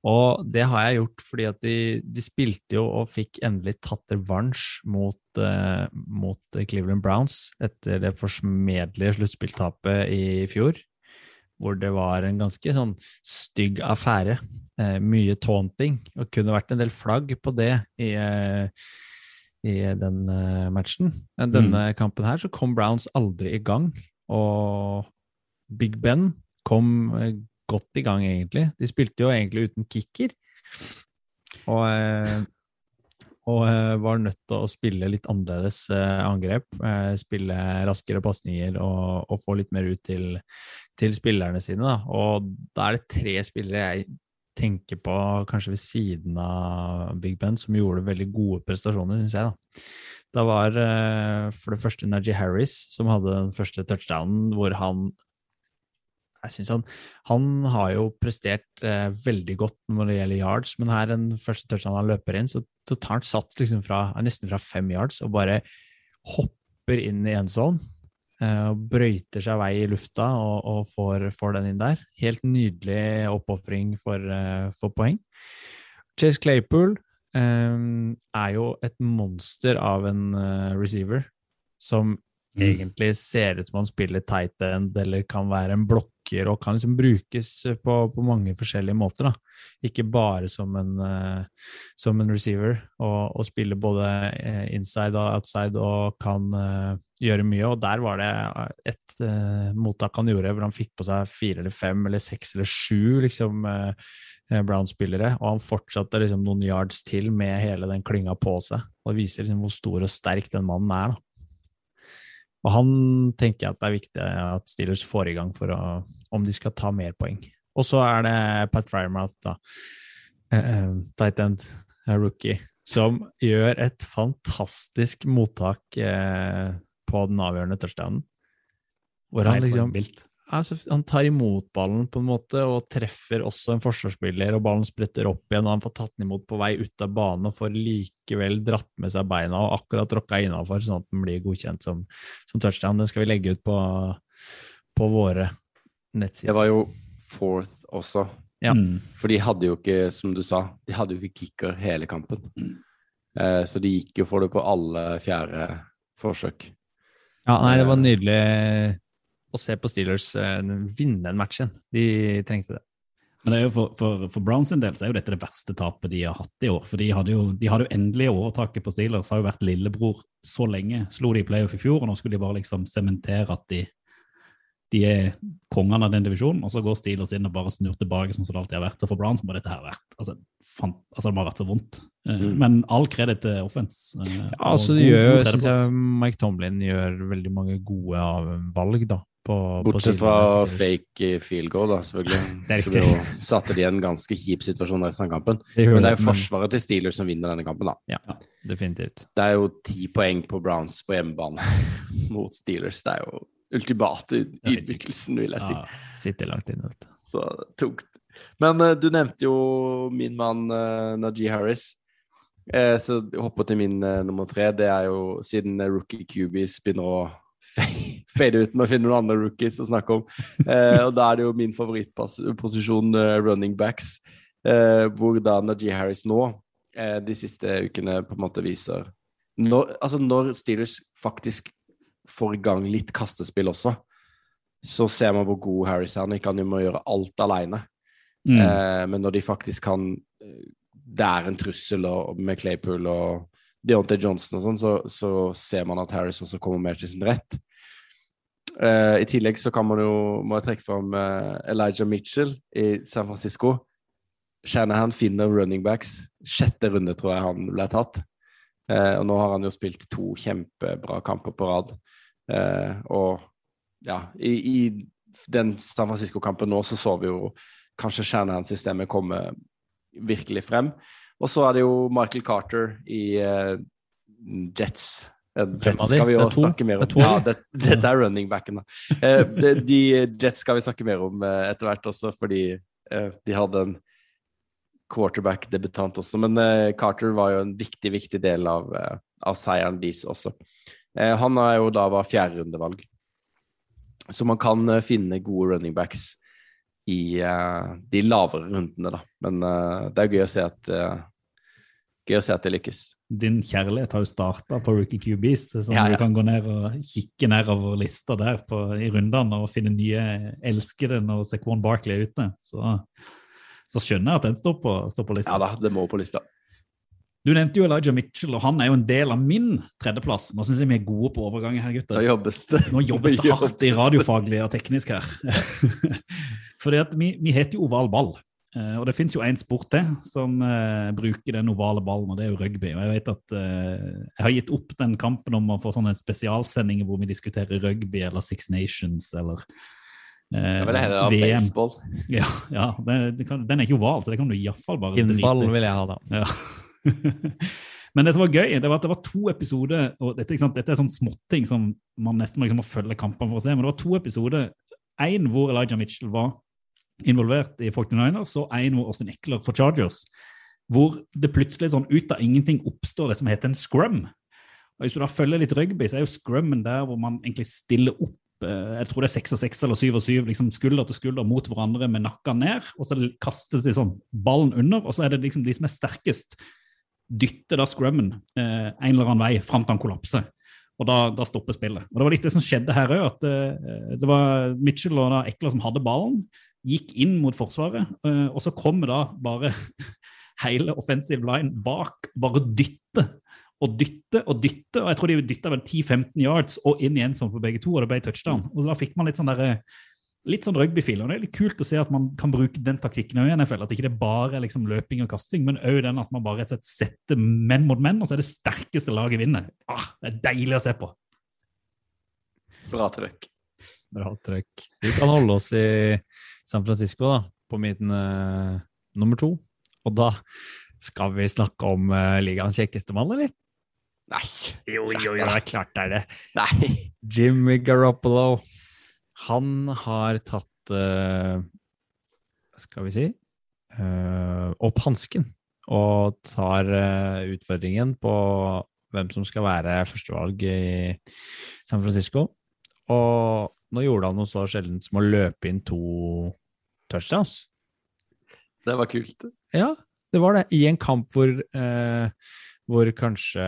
Og det har jeg gjort fordi at de, de spilte jo og fikk endelig tatt revansj mot, uh, mot Cleveland Browns etter det forsmedelige sluttspilltapet i fjor. Hvor det var en ganske sånn stygg affære. Eh, mye taunting. Og kunne vært en del flagg på det i, eh, i den eh, matchen. Men denne kampen her så kom Browns aldri i gang. Og Big Ben kom eh, godt i gang, egentlig. De spilte jo egentlig uten kicker. Og, eh, og eh, var nødt til å spille litt annerledes eh, angrep. eh, Spille raskere pasninger og, og få litt mer ut til, til spillerne sine. Da. Og da er det tre spillere jeg tenker på kanskje ved siden av Big Ben, som gjorde veldig gode prestasjoner, syns jeg. da. Det var for det første Najee Harris som hadde den første touchdownen, hvor han jeg synes han, han har jo prestert eh, veldig godt når det gjelder yards, men her den første touchdown han løper inn, så, så tar han sats liksom fra, nesten fra fem yards og bare hopper inn i en zone. eh, og brøyter seg vei i lufta og, og får, får den inn der. Helt nydelig oppofring for, eh, for poeng. Chase Claypool eh, er jo et monster av en eh, receiver som egentlig ser ut som han spiller tight end eller kan være en blokker og kan liksom brukes på, på mange forskjellige måter. da. Ikke bare som en, uh, som en receiver, og, og spille både eh, inside og outside og kan uh, gjøre mye. Og der var det et uh, mottak han gjorde hvor han fikk på seg fire eller fem eller seks eller sju liksom, Brown-spillere, og han fortsatte liksom noen yards til med hele den klynga på seg. Og det viser liksom hvor stor og sterk den mannen er. da. Og han tenker jeg at det er viktig at Steelers får i gang for å, om de skal ta mer poeng. Og så er det Pat Ryermouth, da. Uh, tight end, eh, rookie, som gjør et fantastisk mottak uh, på den avgjørende touchdownen. Hvor han liksom vilt. Altså, han tar imot ballen på en måte og treffer også en forsvarsspiller, og ballen spretter opp igjen, og han får tatt den imot på vei ut av banen og får likevel dratt med seg beina og akkurat tråkka innafor, sånn at den blir godkjent som, som touchdown. Den skal vi legge ut på, på våre Det var jo fourth også. Ja. Mm. For de hadde jo ikke, som du sa, de hadde jo ikke kicker hele kampen. Eh, så de gikk jo for det på alle fjerde forsøk. Ja, nei, det var nydelig å se på Steelers uh, vinne en match igjen. De trengte det. Men det er jo for, for, for Browns sin del så er jo dette det verste tapet de har hatt i år. For de hadde jo, de hadde jo endelig overtaket på Steelers. Har jo vært lillebror så lenge. Slo de i playoff i fjor, og nå skulle de bare liksom sementere at de, de er kongene av den divisjonen. Og så går Steelers inn og bare snur tilbake sånn som det alltid har vært. Så for Browns må dette her vært altså, fan, altså det må ha vært så vondt. Eh, Mm. Men all kreditt til offense. eh, Ja, altså, det gjør, jo, syns jeg Mike Tomlin gjør veldig mange gode valg, da. På, Bortsett på fra fake eh, field goal, da, selvfølgelig. Det Så jo satte de i en ganske kjip situasjon resten av kampen. Det Men det er jo forsvaret til Steelers som vinner denne kampen, da. Ja, definitivt. Det er jo ti poeng på Browns på hjemmebane mot Steelers. Det er jo ultimate ydmykelsen, vil jeg si. Ja. Sitter langt inne, vet du. Så tungt. Men uh, du nevnte jo min mann uh, Najee Harris. Eh, så hoppe til min eh, nummer tre. Det er jo siden rookie cubies begynner å fe- fade ut med å finne noen andre rookies å snakke om. Eh, og da er det jo min favorittposisjon, eh, running backs, eh, hvor da Najee Harris nå, eh, de siste ukene, på en måte viser når, Altså, når Steelers faktisk får i gang litt kastespill også, så ser man hvor god Harris er. Han ikke han må gjøre alt alene. Mm. Eh, men når de faktisk kan eh, Det er en trussel og, med Claypool og Deontay Johnson og sånn, så, så ser man at Harris også kommer mer til sin rett. Eh, I tillegg så kan man jo må jeg trekke fram eh, Elijah Mitchell i San Francisco. Shanahan finner running backs. Sjette runde tror jeg han ble tatt. Eh, og nå har han jo spilt to kjempebra kamper på rad. Og ja, i, i den San Francisco-kampen nå så så vi jo kanskje Shanahan-systemet komme virkelig frem. Og så er det jo Michael Carter i Jets. Jets skal vi er snakke mer om. Ja, det, dette er running backen, da. Eh, de, Jets skal vi snakke mer om eh, etter hvert også, fordi eh, de hadde en quarterback-debutant også. Men Carter var jo en viktig, viktig del av, av seieren deres også. Eh, han er jo da var fjerderundevalg. Så man kan finne gode running backs i de lavere rundene, da. Men det er gøy å se at Gøy å se at det lykkes. Din kjærlighet har jo starta på Rookie QBs, så Ja, ja. du kan gå ned og kikke nedover lista der på, i rundene og finne nye elskede når Sequon Barkley er ute. Så, så skjønner jeg at den står på, står på lista. Ja da, det må på lista. Du nevnte jo Elijah Mitchell, og han er jo en del av min tredjeplass. Nå syns jeg vi er gode på overganger her, gutter. Nå jobbes det. Nå jobbes det hardt i radiofaglig og teknisk her. Fordi at vi, vi heter jo oval ball. Eh, og det fins jo én sport til som eh, bruker den ovale ballen, og det er jo rugby. Og jeg vet at eh, jeg har gitt opp den kampen om å få sånne spesialsendinger hvor vi diskuterer rugby eller Six Nations eller eh, det VM. baseball. Ja, ja det, det kan, den er ikke oval, så det kan du iallfall bare drite i. vil jeg ha, da. Ja. Men det som var gøy, det var at det var to episoder og Dette, ikke sant? dette er sånn småting som man nesten må liksom må følge kampene for å se. Men det var to episoder. Én hvor Elijah Mitchell var involvert i 49ers, og en hvor Austin Eckler for Chargers. Hvor det plutselig sånn ut av ingenting oppstår det som heter en scrum. Og Hvis du da følger litt rugby, så er jo scrummen der hvor man egentlig stiller opp eh, jeg tror det er seks og seks eller syv og syv, liksom skulder til skulder mot hverandre med nakken ned. Og så kastes sånn ballen under, og så er det liksom de som er sterkest, dytter da scrummen eh, en eller annen vei fram til han kollapser. Og da, da stopper spillet. Og Det var litt det som skjedde her òg. At eh, det var Mitchell og da Ekler som hadde ballen, gikk inn mot Forsvaret, eh, og så kommer da bare hele offensive line bak, bare dytte og dytte og dytte. Og jeg tror de dytta vel 10-15 yards og inn igjen som på begge to, og det ble touchdown. Og da fikk man litt sånn derre litt sånn rugbyfil. Og det er litt kult å se at man kan bruke den taktikken òg i NFL. At ikke det bare er liksom løping og kasting, men òg den at man bare rett og slett setter menn mot menn, og så er det sterkeste laget vinner. Ah, det er deilig å se på. Bra trøkk. Bra trøkk. Vi kan holde oss i San Francisco, da, på midten uh, nummer to. Og da skal vi snakke om uh, ligaens kjekkeste mann, eller? Nei. Jo, jo, jo, det er klart det er det. Nei. Jimmy Garoppolo. Han har tatt uh, Skal vi si uh, opp hansken og tar uh, utfordringen på hvem som skal være førstevalg i San Francisco. Og nå gjorde han noe så sjeldent som å løpe inn to touchdowns. Det var kult. Ja, det var det. I en kamp hvor, hvor kanskje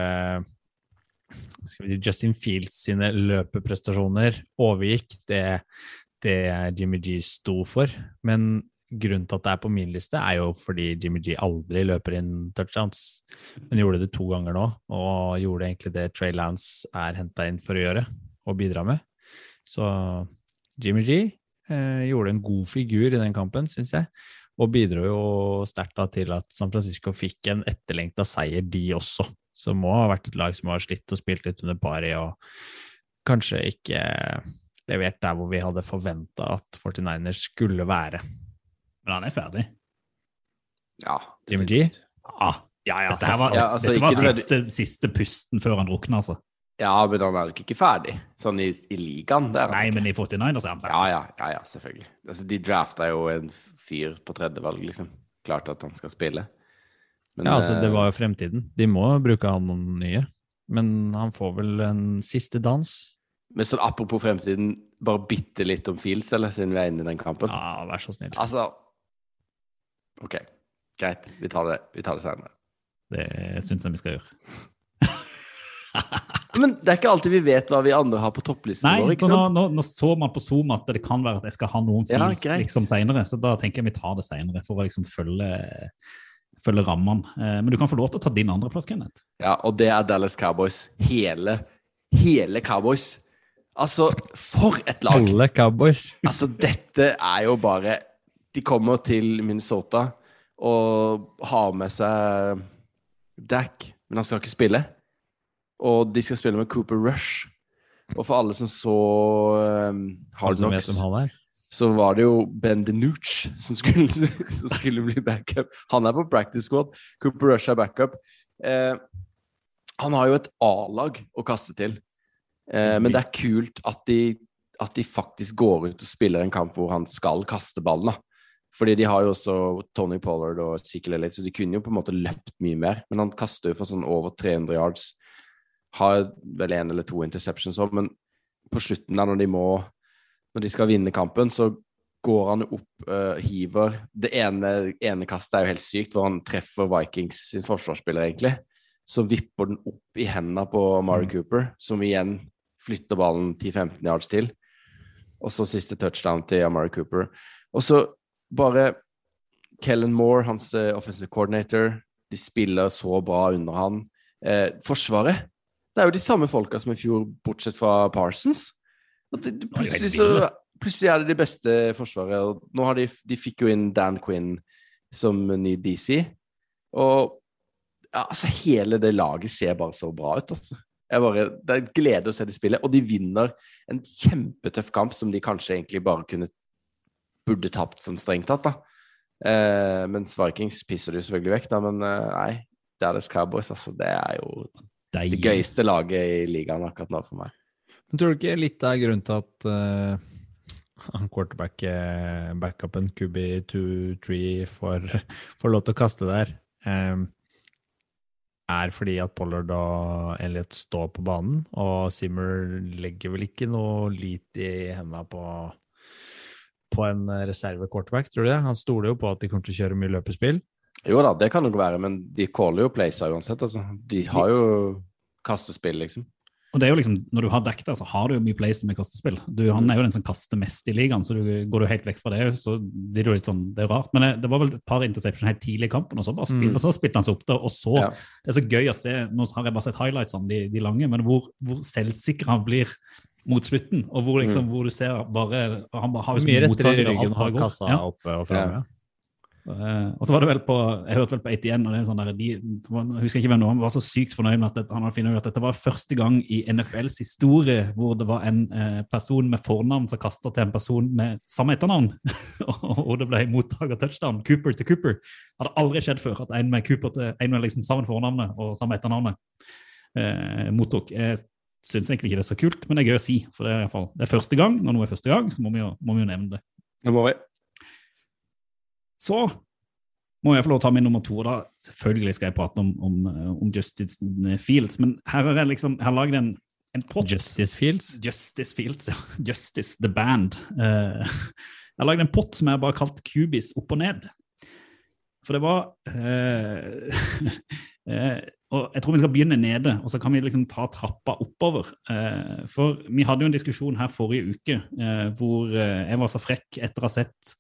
Justin Fields sine løpeprestasjoner overgikk det, det Jimmy G sto for. Men grunnen til at det er på min liste, er jo fordi Jimmy G aldri løper inn touchdowns. Men gjorde det to ganger nå, og gjorde egentlig det Trey Lance er henta inn for å gjøre, og bidra med. Så Jimmy G eh, gjorde en god figur i den kampen, syns jeg. Og bidro jo sterkt til at San Francisco fikk en etterlengta seier, de også. Som må ha vært et lag som har slitt og spilt litt under pari, og kanskje ikke levert der hvor vi hadde forventa at 49ers skulle være. Men han er ferdig. Ja. Jimmy G? Ah, ja, ja, dette var, Ja, altså, dette var siste, siste pusten før han drukna, altså. Ja, men han er nok ikke ferdig, sånn i, i ligaen. Er han Nei, men i 49ers er han ferdig. Ja, ja, ja, ja, selvfølgelig. Altså, de drafta jo en fyr på tredjevalg, liksom. Klart at han skal spille. Men, Ja, altså, det eh, var jo fremtiden. De må bruke han noen nye. Men han får vel en siste dans. Men sånn apropos fremtiden, bare bitte litt om Fields, eller, siden vi er inne i den kampen. Ja, vær så snill. Altså OK, greit. Vi tar det, vi tar det senere. Det syns jeg vi skal gjøre. Men det er ikke alltid vi vet hva vi andre har på topplisten Nei, vår, ikke nå, sant? nå, nå så man på Zoom at det kan være at jeg skal ha noen Ja, feels greit. liksom senere, så da tenker jeg vi tar det senere for å liksom følge, følge rammene. Eh, men du kan få lov til å ta din andreplass, Kenneth. Ja, og det er Dallas Cowboys. Hele, hele Cowboys. Altså, for et lag! Alle Cowboys. Altså, dette er jo bare De kommer til Minnesota og har med seg Dack, men han skal ikke spille. Og de skal spille med Cooper Rush. Og for alle som så um, Hard Knocks. Så var det jo Ben DeNuche som skulle, som skulle bli backup. Han er på practice squad. Cooper Rush er backup. Eh, han har jo et A-lag å kaste til. Eh, men det er kult at de, at de faktisk går ut og spiller en kamp hvor han skal kaste ballen. da. Fordi de har jo også Tony Pollard og Ezekiel Elliot, så de kunne jo på en måte løpt mye mer. Men han kaster jo for sånn over 300 yards. Har vel én eller to interceptions òg, men på slutten da, når de må Når de skal vinne kampen, så går han opp, uh, hiver Det ene, ene kastet er jo helt sykt, hvor han treffer Vikings sin forsvarsspiller, egentlig. Så vipper den opp i hendene på Amari Cooper, som igjen flytter ballen 10-15 yards til. Og så siste touchdown til Amari Cooper. Og så bare Kellen Moore, hans eh, offensive coordinator, de spiller så bra under han. Eh, forsvaret, det er jo de samme folka som i fjor, bortsett fra Parsons. Det, plutselig, så, plutselig er det de beste forsvaret. Nå har de, de fikk jo inn Dan Quinn som ny DC. Og ja, altså, hele det laget ser bare så bra ut, altså. Bare, det er glede å se de spille, og de vinner en kjempetøff kamp som de kanskje egentlig bare kunne burde tapt sånn strengt tatt, da. Eh, mens Vikings pisser de jo selvfølgelig vekk, da, men eh, nei. Dallas Cowboys, altså, det er jo det gøyeste laget i ligaen akkurat nå for meg. Men tror du ikke litt av grunnen til at uh, han quarterback, eh, backupen QB23 får, får lov til å kaste der, um, er fordi at Pollard og Elliot står på banen, og Simmer legger vel ikke noe lit i hendene på, på en reserve quarterback, tror du det? Han stoler jo på at de kommer til å kjøre mye løpespill. Jo da, det kan nok være, men de caller jo placer uansett, altså. De har jo kastespill, liksom. Og det er jo liksom, Når du har dekk der, så har du jo mye place med kastespill. Du, han er jo den som kaster mest i ligaen, så du, går du helt vekk fra det, så blir det jo litt sånn, det er rart. Men det, det var vel et par interception helt tidlig i kampen, og så bare spill, Mm. og så spilte han seg opp der. Og så Ja. Det er så gøy å se, nå har jeg bare sett highlightsene, de, de lange, men hvor, hvor selvsikker han blir mot slutten, og hvor, liksom, hvor du ser bare Han bare har liksom Mye rettere i ryggen, har kassa Ja. oppe og framme. Eh, og så var det vel på Jeg hørte vel på 81, og det er en sånn der, de, jeg husker ikke hvem det var, men var så sykt fornøyd med at det, han hadde funnet ut at dette var første gang i NFLs historie hvor det var en eh, person med fornavn som kasta til en person med samme etternavn. og det ble mottaker touchdown. Cooper til Cooper. Hadde aldri skjedd før at en med Cooper til en med liksom samme fornavnet og samme etternavnet eh, mottok. Jeg syns egentlig ikke det er så kult, men det er gøy å si. For det er, i hvert fall, det er første gang. Når noe er første gang, så må vi jo, må vi jo nevne det. Det må vi. Så må jeg få lov til å ta min nummer to. da Selvfølgelig skal jeg prate om, om, om Justice Fields, men her har jeg liksom her laget en, en pott. Justice Fields. Justice Fields, ja. Justice the Band. Uh, jeg har laget en pott som jeg bare har kalt Cubis opp og ned. For det var uh, Og jeg tror vi skal begynne nede, og så kan vi liksom ta trappa oppover. For vi hadde jo en diskusjon her forrige uke hvor jeg var så frekk etter å ha sett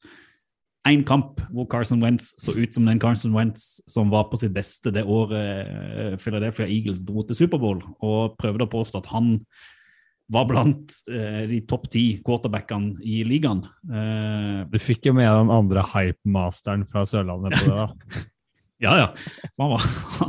én kamp hvor Carson Wentz så ut som den Carson Wentz som var på sitt beste det året eh, Philadelphia Eagles dro til Superbowl, og prøvde å påstå at han var blant eh, de topp ti quarterbackene i ligaen. Eh, Du fikk jo med den andre hype-masteren fra Sørlandet på det, da. ja, ja. Var,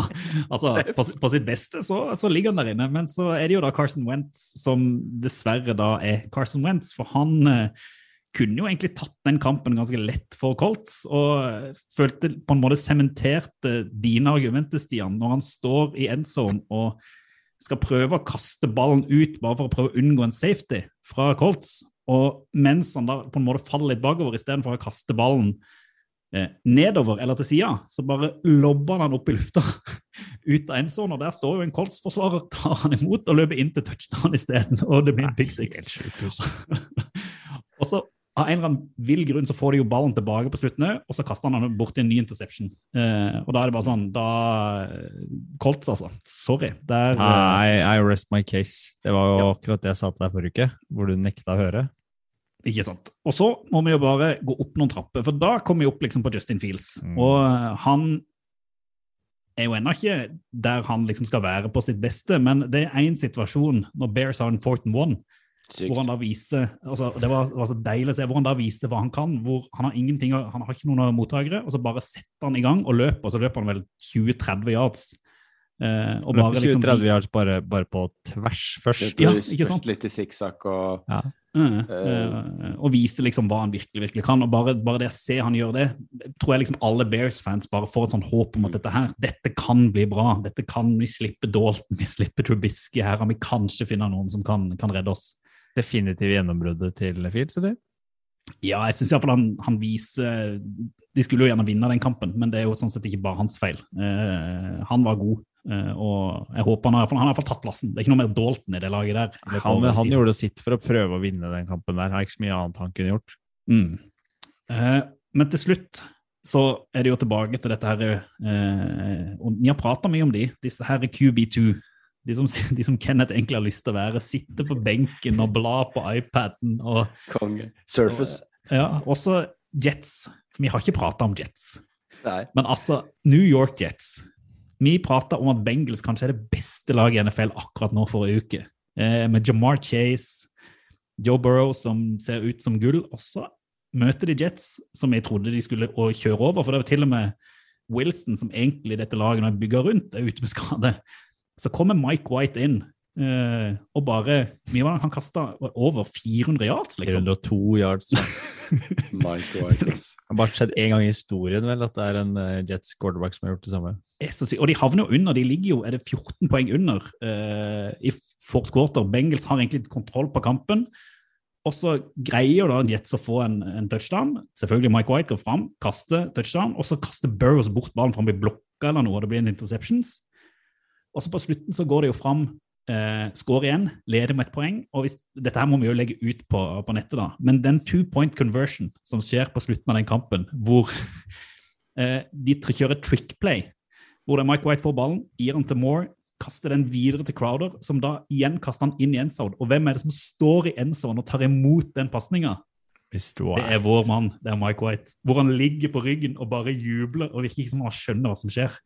altså, på, på sitt beste så, så ligger han der inne. Men så er det jo da Carson Wentz som dessverre da er Carson Wentz, for han eh, kunne jo egentlig tatt den kampen ganske lett for Colts, og følte på en måte sementerte dine argumenter, Stian, når han står i endzone og skal prøve å kaste ballen ut bare for å prøve å unngå en safety fra Colts. Og mens han da på en måte faller litt bakover istedenfor å kaste ballen eh, nedover eller til sida, så bare lobber han opp i lufta ut av endzone. Og der står jo en Colts-forsvarer, tar han imot og løper inn til touchdown isteden. Og det blir en big six. og så av en eller annen vill grunn så får de jo ballen tilbake på slutten og så kaster han den bort til en ny interception. Eh, og da er det bare sånn Da Colts, altså. Sorry. Der, eh, I, I rest my case. Det var jo akkurat det jeg sa til deg forrige uke, hvor du nekta å høre. Ikke sant. Og så må vi jo bare gå opp noen trapper, for da kommer vi opp liksom på Justin Fields. Mm. Og eh, han er jo ennå ikke der han liksom skal være på sitt beste, men det er én situasjon når Bears har en fourth and one, hvor han da viser altså Det var, var så deilig å se hvor han da viser hva han kan. hvor Han har ingenting, han har ikke noen mottakere, og så bare setter han i gang og løper, og så løper han vel 20-30 yards. Eh, og bare Løper liksom 20-30 yards bare, bare på tvers først. Ja, ikke sant? Litt i sikksakk og Ja. Eh, eh, og vise liksom hva han virkelig virkelig kan. og Bare, bare det å se han gjør det, tror jeg liksom alle Bears-fans bare får et sånn håp om at dette her, dette kan bli bra. Dette kan vi slippe Dalton, vi slipper Trubisky her, og vi kanskje finner noen som kan, kan redde oss. Definitive gjennombruddet til Fields, eller? Ja, jeg syns iallfall han, han viser De skulle jo gjerne vinne den kampen, men det er jo sånn sett ikke bare hans feil. Eh, han var god, eh, og jeg håper han har, han har i hvert fall tatt lassen. Det er ikke noe mer Dalton i det laget der. Det Han, han gjorde sitt for å prøve å vinne den kampen der. Har ikke så mye annet han kunne gjort. Mm. Eh, men til slutt så er det jo tilbake til dette her eh, og Vi har prata mye om de, disse her QB2. De som, de som Kenneth egentlig har lyst til å være. Sitte på benken og bla på iPaden. og konge. Surface. ja, Også Jets. Vi har ikke prata om Jets. Nei. Men altså, New York Jets. Vi prata om at Bengals kanskje er det beste laget i NFL akkurat nå forrige uke. Eh, med Jamar Chase, Joe Burrow som ser ut som gull. Og så møter de Jets, som jeg trodde de skulle kjøre over. For det var til og med Wilson, som egentlig dette laget nå er bygga rundt, er ute med skade. Så kommer Mike White inn, uh, og bare mye var det? Han kasta over 400 yards, liksom. 102 yards. Mike White. Det har bare skjedd én gang i historien vel, at det er en eh, Jets quarterback som har gjort det samme. Og de havner jo under. De ligger jo er det 14 poeng under uh, i fort quarter. Bengals har egentlig kontroll på kampen. Og så greier da Jets å få en, en touchdown. Selvfølgelig Mike White går fram, kaster touchdown, og så kaster Burrows bort ballen for han blir blokka eller noe, det blir en interceptions. Og så på slutten så går det jo fram, eh, score igjen, leder med et poeng. og hvis, Dette her må vi jo legge ut på, på nettet, da. Men den two point conversion som skjer på slutten av den kampen, hvor eh, de kjører trick play, hvor det er Mike White får ballen, gir den til Moore, kaster den videre til Crowder, som da igjen kaster den inn i endzone. Og hvem er det som står i endzone og tar imot den pasninga? Det er vår mann, det er Mike White. Hvor han ligger på ryggen og bare jubler og virker ikke som han skjønner hva som skjer.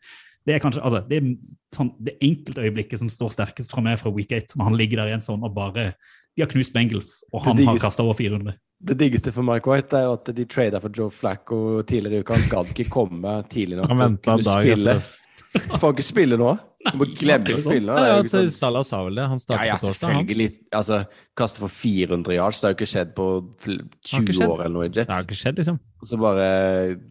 Det er kanskje, altså, det er sånn, det enkeltøyeblikket som står sterkest fra meg fra Week 8, når han ligger der i en sånn og bare De har knust Bengals, og han har kasta over 400. Det diggeste for Mike White er jo at de trada for Joe Flacco tidligere i uka. Han gadd ikke komme tidlig nok Han til å venta en kunne dag. spille. Altså. Han får ikke spille nå. Han må glemme å spille. Ja, ja, altså, sånn- Salah sa vel det. Han ja, startet ja, på torsdag. Selvfølgelig. Altså, kaste for 400 yards, det har jo ikke skjedd på fl- Har ikke 20 skjedd. år eller noe i Det har Jets. ikke skjedd, liksom. Og så bare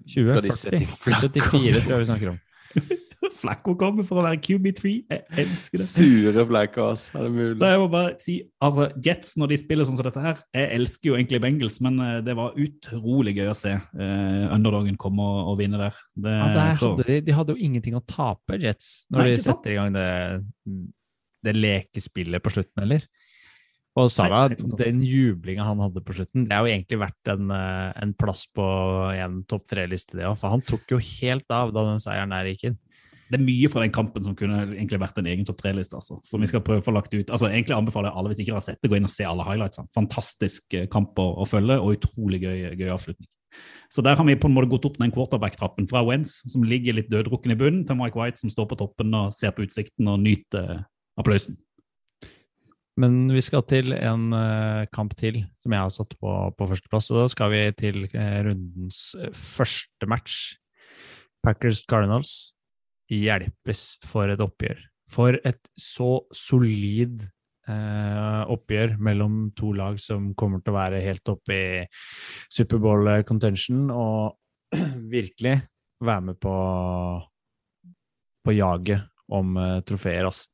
20, skal de sette 40, inn Flacco. 74 tror jeg vi snakker om. Flacco kommer for å være QB3. Jeg elsker det. Sure Flacco, ass. Er det mulig? Så jeg må bare si, altså Jets, når de spiller sånn som dette her Jeg elsker jo egentlig Bengals, men eh, det var utrolig gøy å se eh, underdogen komme og, og vinne der. Det, Ja, der så- hadde de, de hadde jo ingenting å tape, Jets, når Nei, de setter sant? i gang det, det lekespillet på slutten, eller? Og fantastisk. den jublinga han hadde på slutten, det har jo egentlig vært en, eh, en plass på en topp tre-liste, det òg. For han tok jo helt av da den seieren der gikk inn. Det er mye fra den kampen som kunne egentlig vært en egen topp tre-liste. Altså, som vi skal prøve å få lagt ut. Altså, egentlig anbefaler jeg alle, hvis ikke dere har sett det, gå inn og se alle highlightsene. Fantastisk eh, kamp å, å følge, og utrolig gøy, gøy avslutning. Så der har vi på en måte gått opp den quarterback-trappen fra Wentz, som ligger litt døddrukken i bunnen, til Mike White, som står på toppen og ser på utsikten og nyter eh, applausen. Men vi skal til en eh, kamp til, som jeg har satt på, på førsteplass. Og da skal vi til rundens første match. Packers Cardinals hjelpes for et oppgjør. For et så solid eh, oppgjør mellom to lag som kommer til å være helt oppe i Superbowl contention og virkelig være med på, på jaget om eh, trofeer. Altså.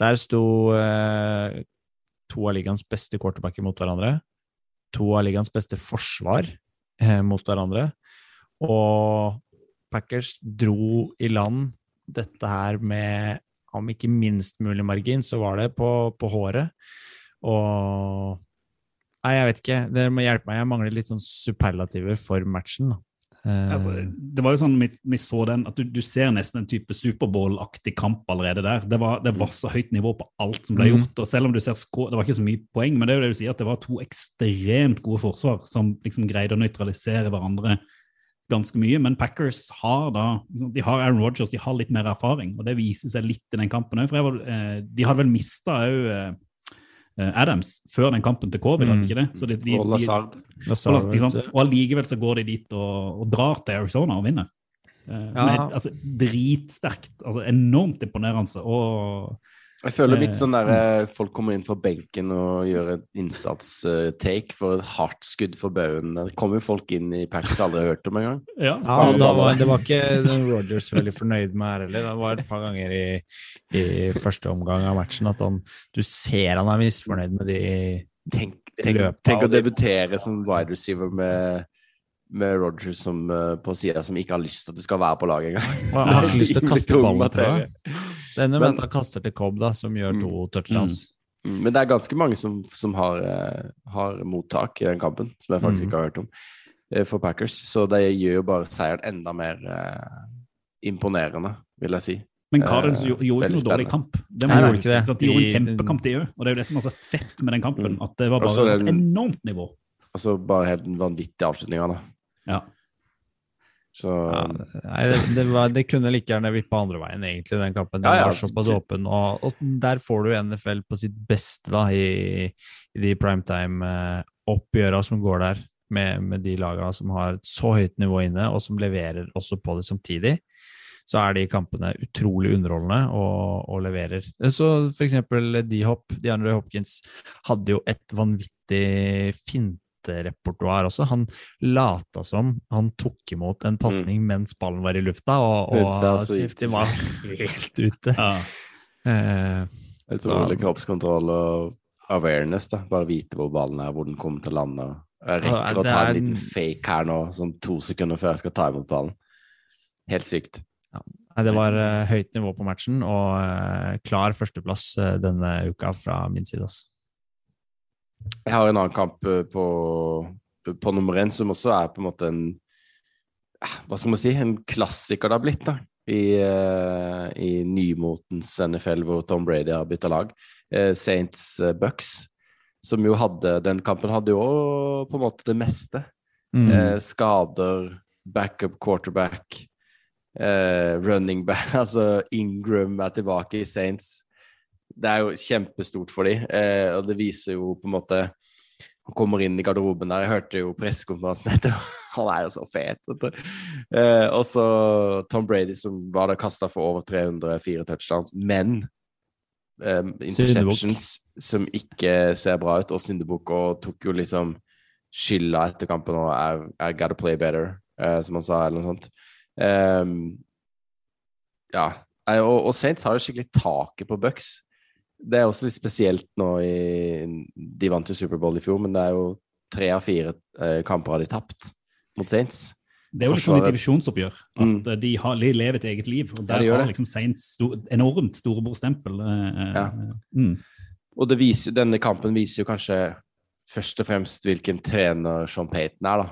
Der sto eh, to av ligaens beste quarterbacker mot hverandre. To av ligaens beste forsvar eh, mot hverandre. Og Packers dro i land dette her med, om ikke minst mulig margin, så var det på, på håret. Og Nei, jeg vet ikke. Dere må hjelpe meg. Jeg mangler litt sånn superlativer for matchen. da. Uh, Altså, det var jo sånn vi, vi så den, at du, du ser nesten en type Superbowl-aktig kamp allerede der. Det var, det var så høyt nivå på alt som ble Mm. gjort. og selv om du ser skå, Det var ikke så mye poeng, men det er jo det du sier, at det var to ekstremt gode forsvar som liksom greide å nøytralisere hverandre ganske mye. Men Packers har da de har Aaron Rodgers, de har litt mer erfaring, og det viser seg litt i den kampen òg. De hadde vel mista òg Adams før den kampen til covid, hadde ikke det? Så de, de, Og de, Lazard. Og, allikevel så går de dit og, og drar til Arizona og vinner. Eh, som er altså, dritsterkt. Altså, enormt imponerende. Og Jeg føler litt Eh, sånn der eh, folk kommer inn fra benken og gjør en innsats-take for et hardt skudd for baugen. Det kommer jo folk inn i packs jeg aldri har hørt om engang. ja, Ja, og da var, det var ikke Rogers veldig fornøyd med her heller. Det var et par ganger i, i første omgang av matchen at han Du ser han er misfornøyd med de Tenk, tenk, tenk å debutere som wide receiver med, med Rogers som, eh, på sida som ikke har lyst til at du skal være på laget engang. Han har ikke lyst til å kaste ballen, jeg. Det ender med Men- at han kaster til Cobb, da, som gjør to touchdowns. Mm, Men det er ganske mange som, som har, eh, har mottak i den kampen, som jeg faktisk Mm. ikke har hørt om, eh, for Packers. Så det gjør jo bare seieren enda mer eh, imponerende, vil jeg si. Men Cardinals Eh, gjorde ikke noe dårlig kamp. De, Nei, de gjorde ikke det. De gjorde en kjempekamp, de òg. Og det er jo det som er så fett med den kampen. Mm. At det var bare et enormt nivå. Altså bare helt den vanvittige avslutninga, da. Ja. Så Ja, nei, det, var, det kunne like gjerne vippa andre veien, egentlig, den kampen. Den Ja, ja, var såpass åpen. Og, og der får du NFL på sitt beste da, i, i de primetime-oppgjøra som går der, med, med de lagene som har et så høyt nivå inne, og som leverer også på det samtidig. Så er de kampene utrolig underholdende og, og leverer. Så for eksempel D-Hop, DeAndre Hopkins, hadde jo et vanvittig finterepertoar også. Han lata som han tok imot en pasning mens ballen var i lufta, og, og safety var helt ute. Ja. Eh, utrolig så- kroppskontroll og awareness, da. Bare vite hvor ballen er, hvor den kommer til å lande. Jeg rekker å ta en liten fake her nå, sånn to sekunder før jeg skal ta imot ballen. Helt sykt. Nei, det var eh, høyt nivå på matchen, og eh, klar førsteplass eh, denne uka fra min side. Altså. Jeg har en annen kamp eh, på, på nummer én som også er på en måte en eh, Hva skal man si? En klassiker det har blitt, da. I, eh, i nymotens NFL, hvor Tom Brady har bytta lag. Eh, Saints eh, Bucks, som jo hadde Den kampen hadde jo på en måte det meste. Mm. Skader, backup quarterback, running back Altså Ingram er tilbake i Saints. Det er jo kjempestort for dem, eh, og det viser jo på en måte Han kommer inn i garderoben der. Jeg hørte jo pressekonferansen etter. Han er jo så fet. Eh, og så Tom Brady, som var da kasta for over 304 touchdowns, men eh, interceptions som ikke ser bra ut, og syndebukk, og tok jo liksom skylda etter kampen og I, I gotta play better, eh, som han sa, eller noe sånt. Ehm, ja. Og, og Saints har jo skikkelig taket på Bucks. Det er også litt spesielt nå i De vant jo Superbowl i fjor, men det er jo tre av fire eh, kamper har de tapt mot Saints. Det er jo liksom et Forsvaret- divisjonsoppgjør. At Mm. eh, de, har, de lever et eget liv. Og Ja, de har liksom Saints stor, enormt storebrorstempel. eh, eh, Ja. Mm. Og det viser, denne kampen viser jo kanskje først og fremst hvilken trener Sean Payton er, da.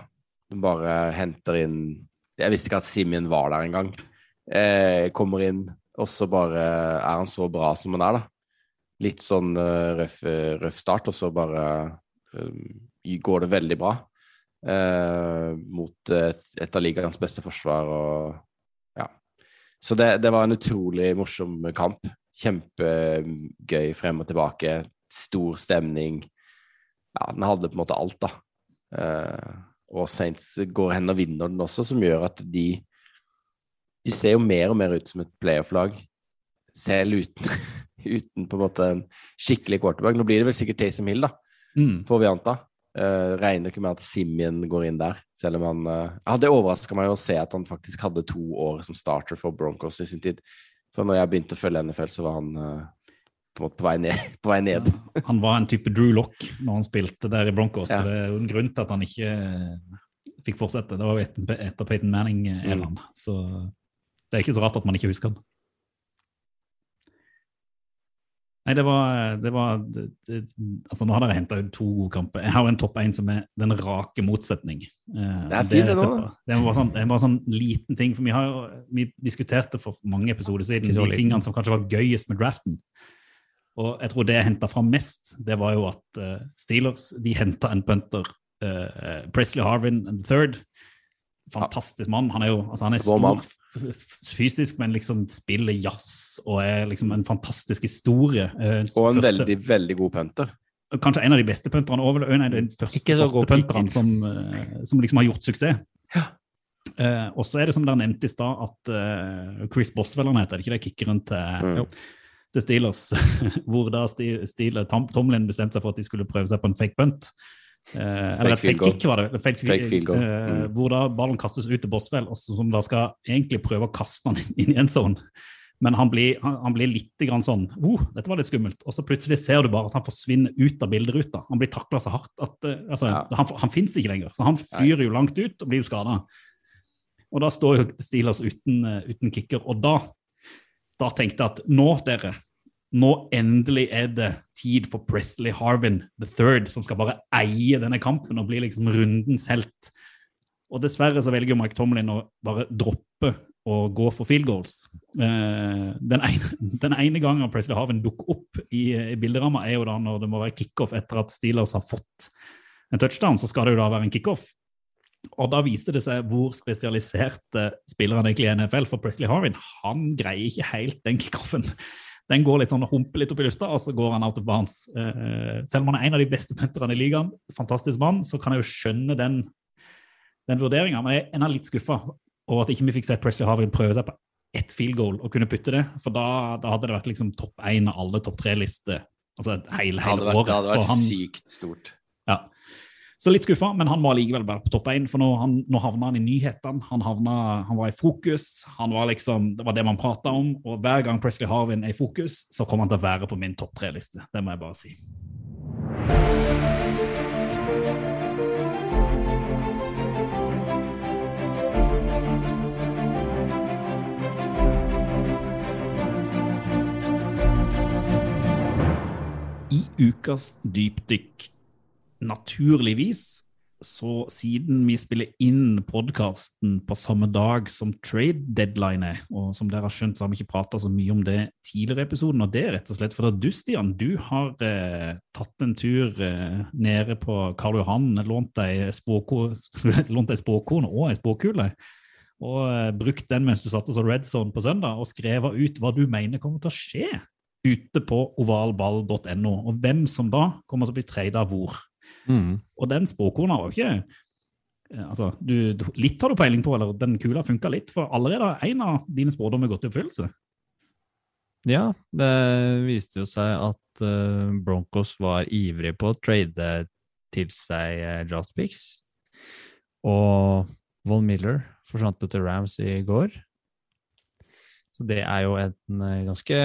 De bare henter inn Jeg visste ikke at Simeon var der engang. Eh, kommer inn, og så bare er han så bra som han er, da. Litt sånn eh, røff, røff start, og så bare eh, går det veldig bra. uh, mot et av ligaens beste forsvar og ja. Så det, det var en utrolig morsom kamp. Kjempegøy frem og tilbake. Stor stemning. Ja, den hadde på en måte alt, da. Uh, og Saints går hen og vinner den også, som gjør at de De ser jo mer og mer ut som et playoff-lag, selv uten, uten på en måte en skikkelig quarterback. Nå blir det vel sikkert Taysom Hill, da, Mm. får vi anta. Uh, regner ikke med at Simien går inn der, selv om han uh, ja, Det overraska meg å se at han faktisk hadde to år som starter for Broncos i sin tid. For når jeg begynte å følge NFL, så var han uh, på en måte på vei ned. På vei ned. Ja, han var en type Drew Lock når han spilte der i Broncos. Ja. så Det er jo en grunn til at han ikke fikk fortsette. Det var jo etter, etter Peyton Manning-æraen. Mm. Så det er ikke så rart at man ikke husker han. Nei, det var, det var det, det, altså Nå har dere henta ut to gode kamper. Jeg har jo en topp én som er den rake motsetning. Eh, Det er fint, det nå. Det var sånn, det var sånn liten ting, for vi har jo vi diskuterte for mange episoder siden de tingene som kanskje var gøyest med draften. Og jeg tror det jeg henta fram mest, det var jo at eh, Steelers de henta en punter, uh, Presley Harvin III. Fantastisk mann. Han er jo altså han er stor fysisk, men liksom spiller jazz og er liksom en fantastisk historie. Eh, Og en første- veldig, veldig god punter. Kanskje en av de beste punterne, en av de første svarte god punterne som, eh, som liksom har gjort suksess. Eh, og så er det som dere nevnte i stad, at eh, Chris Boswell han heter, er det ikke det kickeren til, Mm. til Steelers, hvor da Steelers, Tom, Tomlin bestemte seg for at de skulle prøve seg på en fake punt. Eh, eller fake kick, var det. Fake, Fake field goal. eh, Mm. Hvor da ballen kastes ut til Boswell, og som da skal egentlig prøve å kaste den inn i en zone. Men han blir, han, han blir litt grann sånn oh, dette var litt skummelt. Og så plutselig ser du bare at han forsvinner ut av bilderuta. Han blir takla så hardt at eh, altså, Ja. han, han fins ikke lenger. Så han flyr jo langt ut og blir jo skada. Og da står jo Steelers uten, eh, uten kicker. Og da, da tenkte jeg at nå, dere, nå endelig er det tid for Presley Harvin III, som skal bare eie denne kampen og bli liksom rundens helt. Og dessverre så velger Mike Tomlin å bare droppe å gå for field goals. Eh, den, ene, den ene gangen Presley Harvin dukker opp i, i bilderamma, er jo da når det må være kickoff etter at Steelers har fått en touchdown, så skal det jo da være en kickoff. Og da viser det seg hvor spesialiserte spillerne egentlig er i NFL. For Presley Harvin han greier ikke helt den kickoffen. Den går litt sånn og humper litt opp i lufta, og så går han out of bounds. Eh, selv om han er en av de beste punterne i ligaen, fantastisk mann, så kan jeg jo skjønne den, den vurderinga. Men jeg er ennå litt skuffa over at ikke vi fikk sett Presley Harvin prøve seg på ett field goal og kunne putte det. For da, da hadde det vært liksom topp én av alle topp tre-lister altså hele, hele det vært, året. det hadde vært han- sykt stort. Så litt skuffa, men han var likevel bare på topp én. For nå, han, nå havna han i nyhetene. Han, han var i fokus. Han var liksom, Det var det man prata om. Og hver gang Presley Harvin er i fokus, så kommer han til å være på min topp tre-liste. Det må jeg bare si. I ukas dypdykk, naturligvis, så siden vi spiller inn podkasten på samme dag som trade deadline er, og som dere har skjønt, så har vi ikke prata så mye om det tidligere i episoden, og det er rett og slett fordi du, Stian, du har eh, tatt en tur eh, nede på Karl Johan, lånt deg spåko- lånt spåkone og ei spåkule, og eh, brukt den mens du satt som Red Zone på søndag, og skrevet ut hva du mener kommer til å skje ute på ovalball.no, og hvem som da kommer til å bli trada hvor. Mm. Og den spåkona var jo ikke eh, altså, du, Litt har du peiling på, eller den kula funka litt, for allerede har en av dine spådommer gått i oppfyllelse. Ja, det viste jo seg at uh, Broncos var ivrig på å trade til seg uh, Josh Og Von Miller forsvant jo til Rams i går. Så det er jo en uh, ganske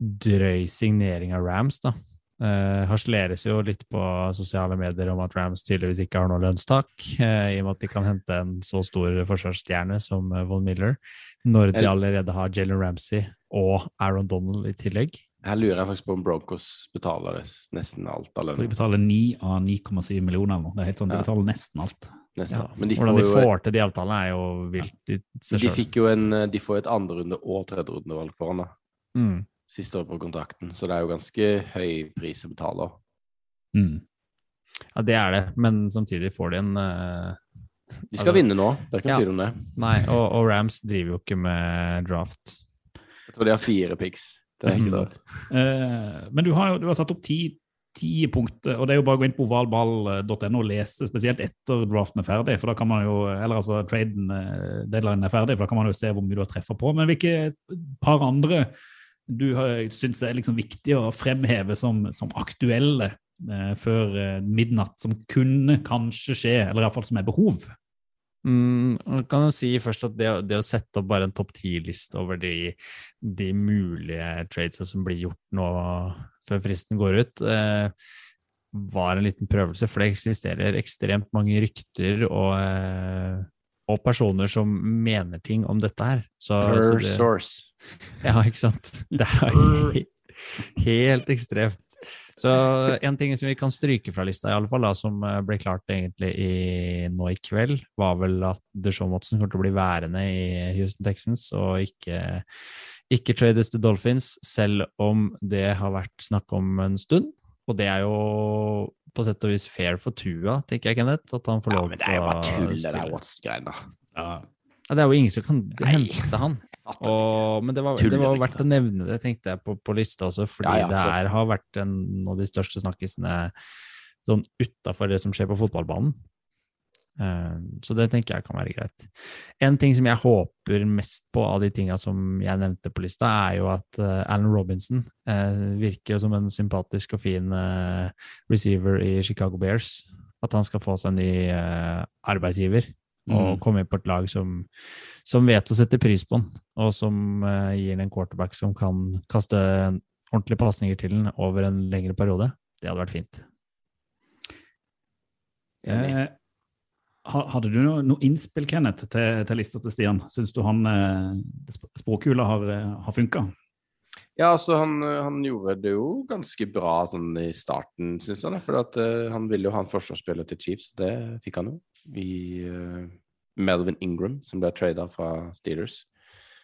drøy signering av Rams, da. Uh, harseleres jo litt på sosiale medier om at Rams tydeligvis ikke har noe lønnstak, eh, i og med at de kan hente en så stor forsvarsstjerne som eh, Von Miller, når de allerede har Jalen Ramsey og Aaron Donald i tillegg. Her lurer jeg faktisk på om Broncos betaler nesten alt av lønna. de betaler 9 av 9,7 millioner eller noe. Det er helt sånn, De Ja. betaler nesten alt. Nesten. Ja. Men de får, Hvordan de jo, får til de avtalene, er jo vilt i seg de fikk jo en, de får jo et andrerunde- og tredjerundevalg foran da. Mm. Siste år på kontrakten, så det er jo ganske høy pris å betale. Mm. Ja, det er det, men samtidig får de en uh, De skal Altså, vinne nå, det er ikke ja. noe tvil om det. Nei, og, og Rams driver jo ikke med draft. Jeg tror de har fire picks er Ikke sant. Eh, men du har du har satt opp ti, ti punkter, og det er jo bare å gå inn på ovalball.no og lese spesielt etter draften er ferdig, for da kan man jo, eller altså traden, eh, deadline er ferdig, for da kan man jo se hvor mye du har treffa på. Men hvilke par andre du syns er liksom viktig å fremheve som, som aktuelle eh, før eh, midnatt, som kunne kanskje skje, eller iallfall som er behov? Mm, kan jo si først at det, det å sette opp bare en topp ti-liste over de, de mulige tradesa som blir gjort nå før fristen går ut, eh, var en liten prøvelse, for det eksisterer ekstremt mange rykter og, eh, og personer som mener ting om dette her. Så, så det, source. ja, ikke sant? Det er he- helt ekstremt. Så en ting som vi kan stryke fra lista, i alle fall, da, som eh, ble klart egentlig i, nå i kveld, var vel at Deshaun Watson kommer til å bli værende i Houston Texans og ikke, ikke trades til Dolphins, selv om det har vært snakk om en stund. Og det er jo på sett og vis fair for Tua, tenker jeg, Kenneth, at han får lov til å Ja, men det er jo bare tull, det der spille. Watts-greiene. Ja. Ja, det er jo ingen som kan Nei. hente han. Og, men det var, det var verdt å nevne det, tenkte jeg, på, på lista også, fordi Ja, ja, det så- er, har vært en av de største snakkisene sånn utafor det som skjer på fotballbanen. Eh, så det tenker jeg kan være greit. En ting som jeg håper mest på av de tinga som jeg nevnte på lista, er jo at eh, Alan Robinson eh, virker som en sympatisk og fin eh, receiver i Chicago Bears. At han skal få seg en ny arbeidsgiver og Mm. komme inn på et lag som, som vet å sette pris på den, og som gir han en quarterback som kan kaste ordentlige pasninger til den over en lengre periode. Det hadde vært fint. Enig. Eh, ha- hadde du noe, noe innspill, Kenneth, til, til lista til Stian? Syns du han språkhula språkula har, eh, har funka? Ja, altså han, han gjorde det jo ganske bra sånn i starten, syns han. For at, uh, han ville jo ha en forsvarsspiller til Chiefs, det fikk han jo. I uh, Melvin Ingram, som ble trada fra Steelers.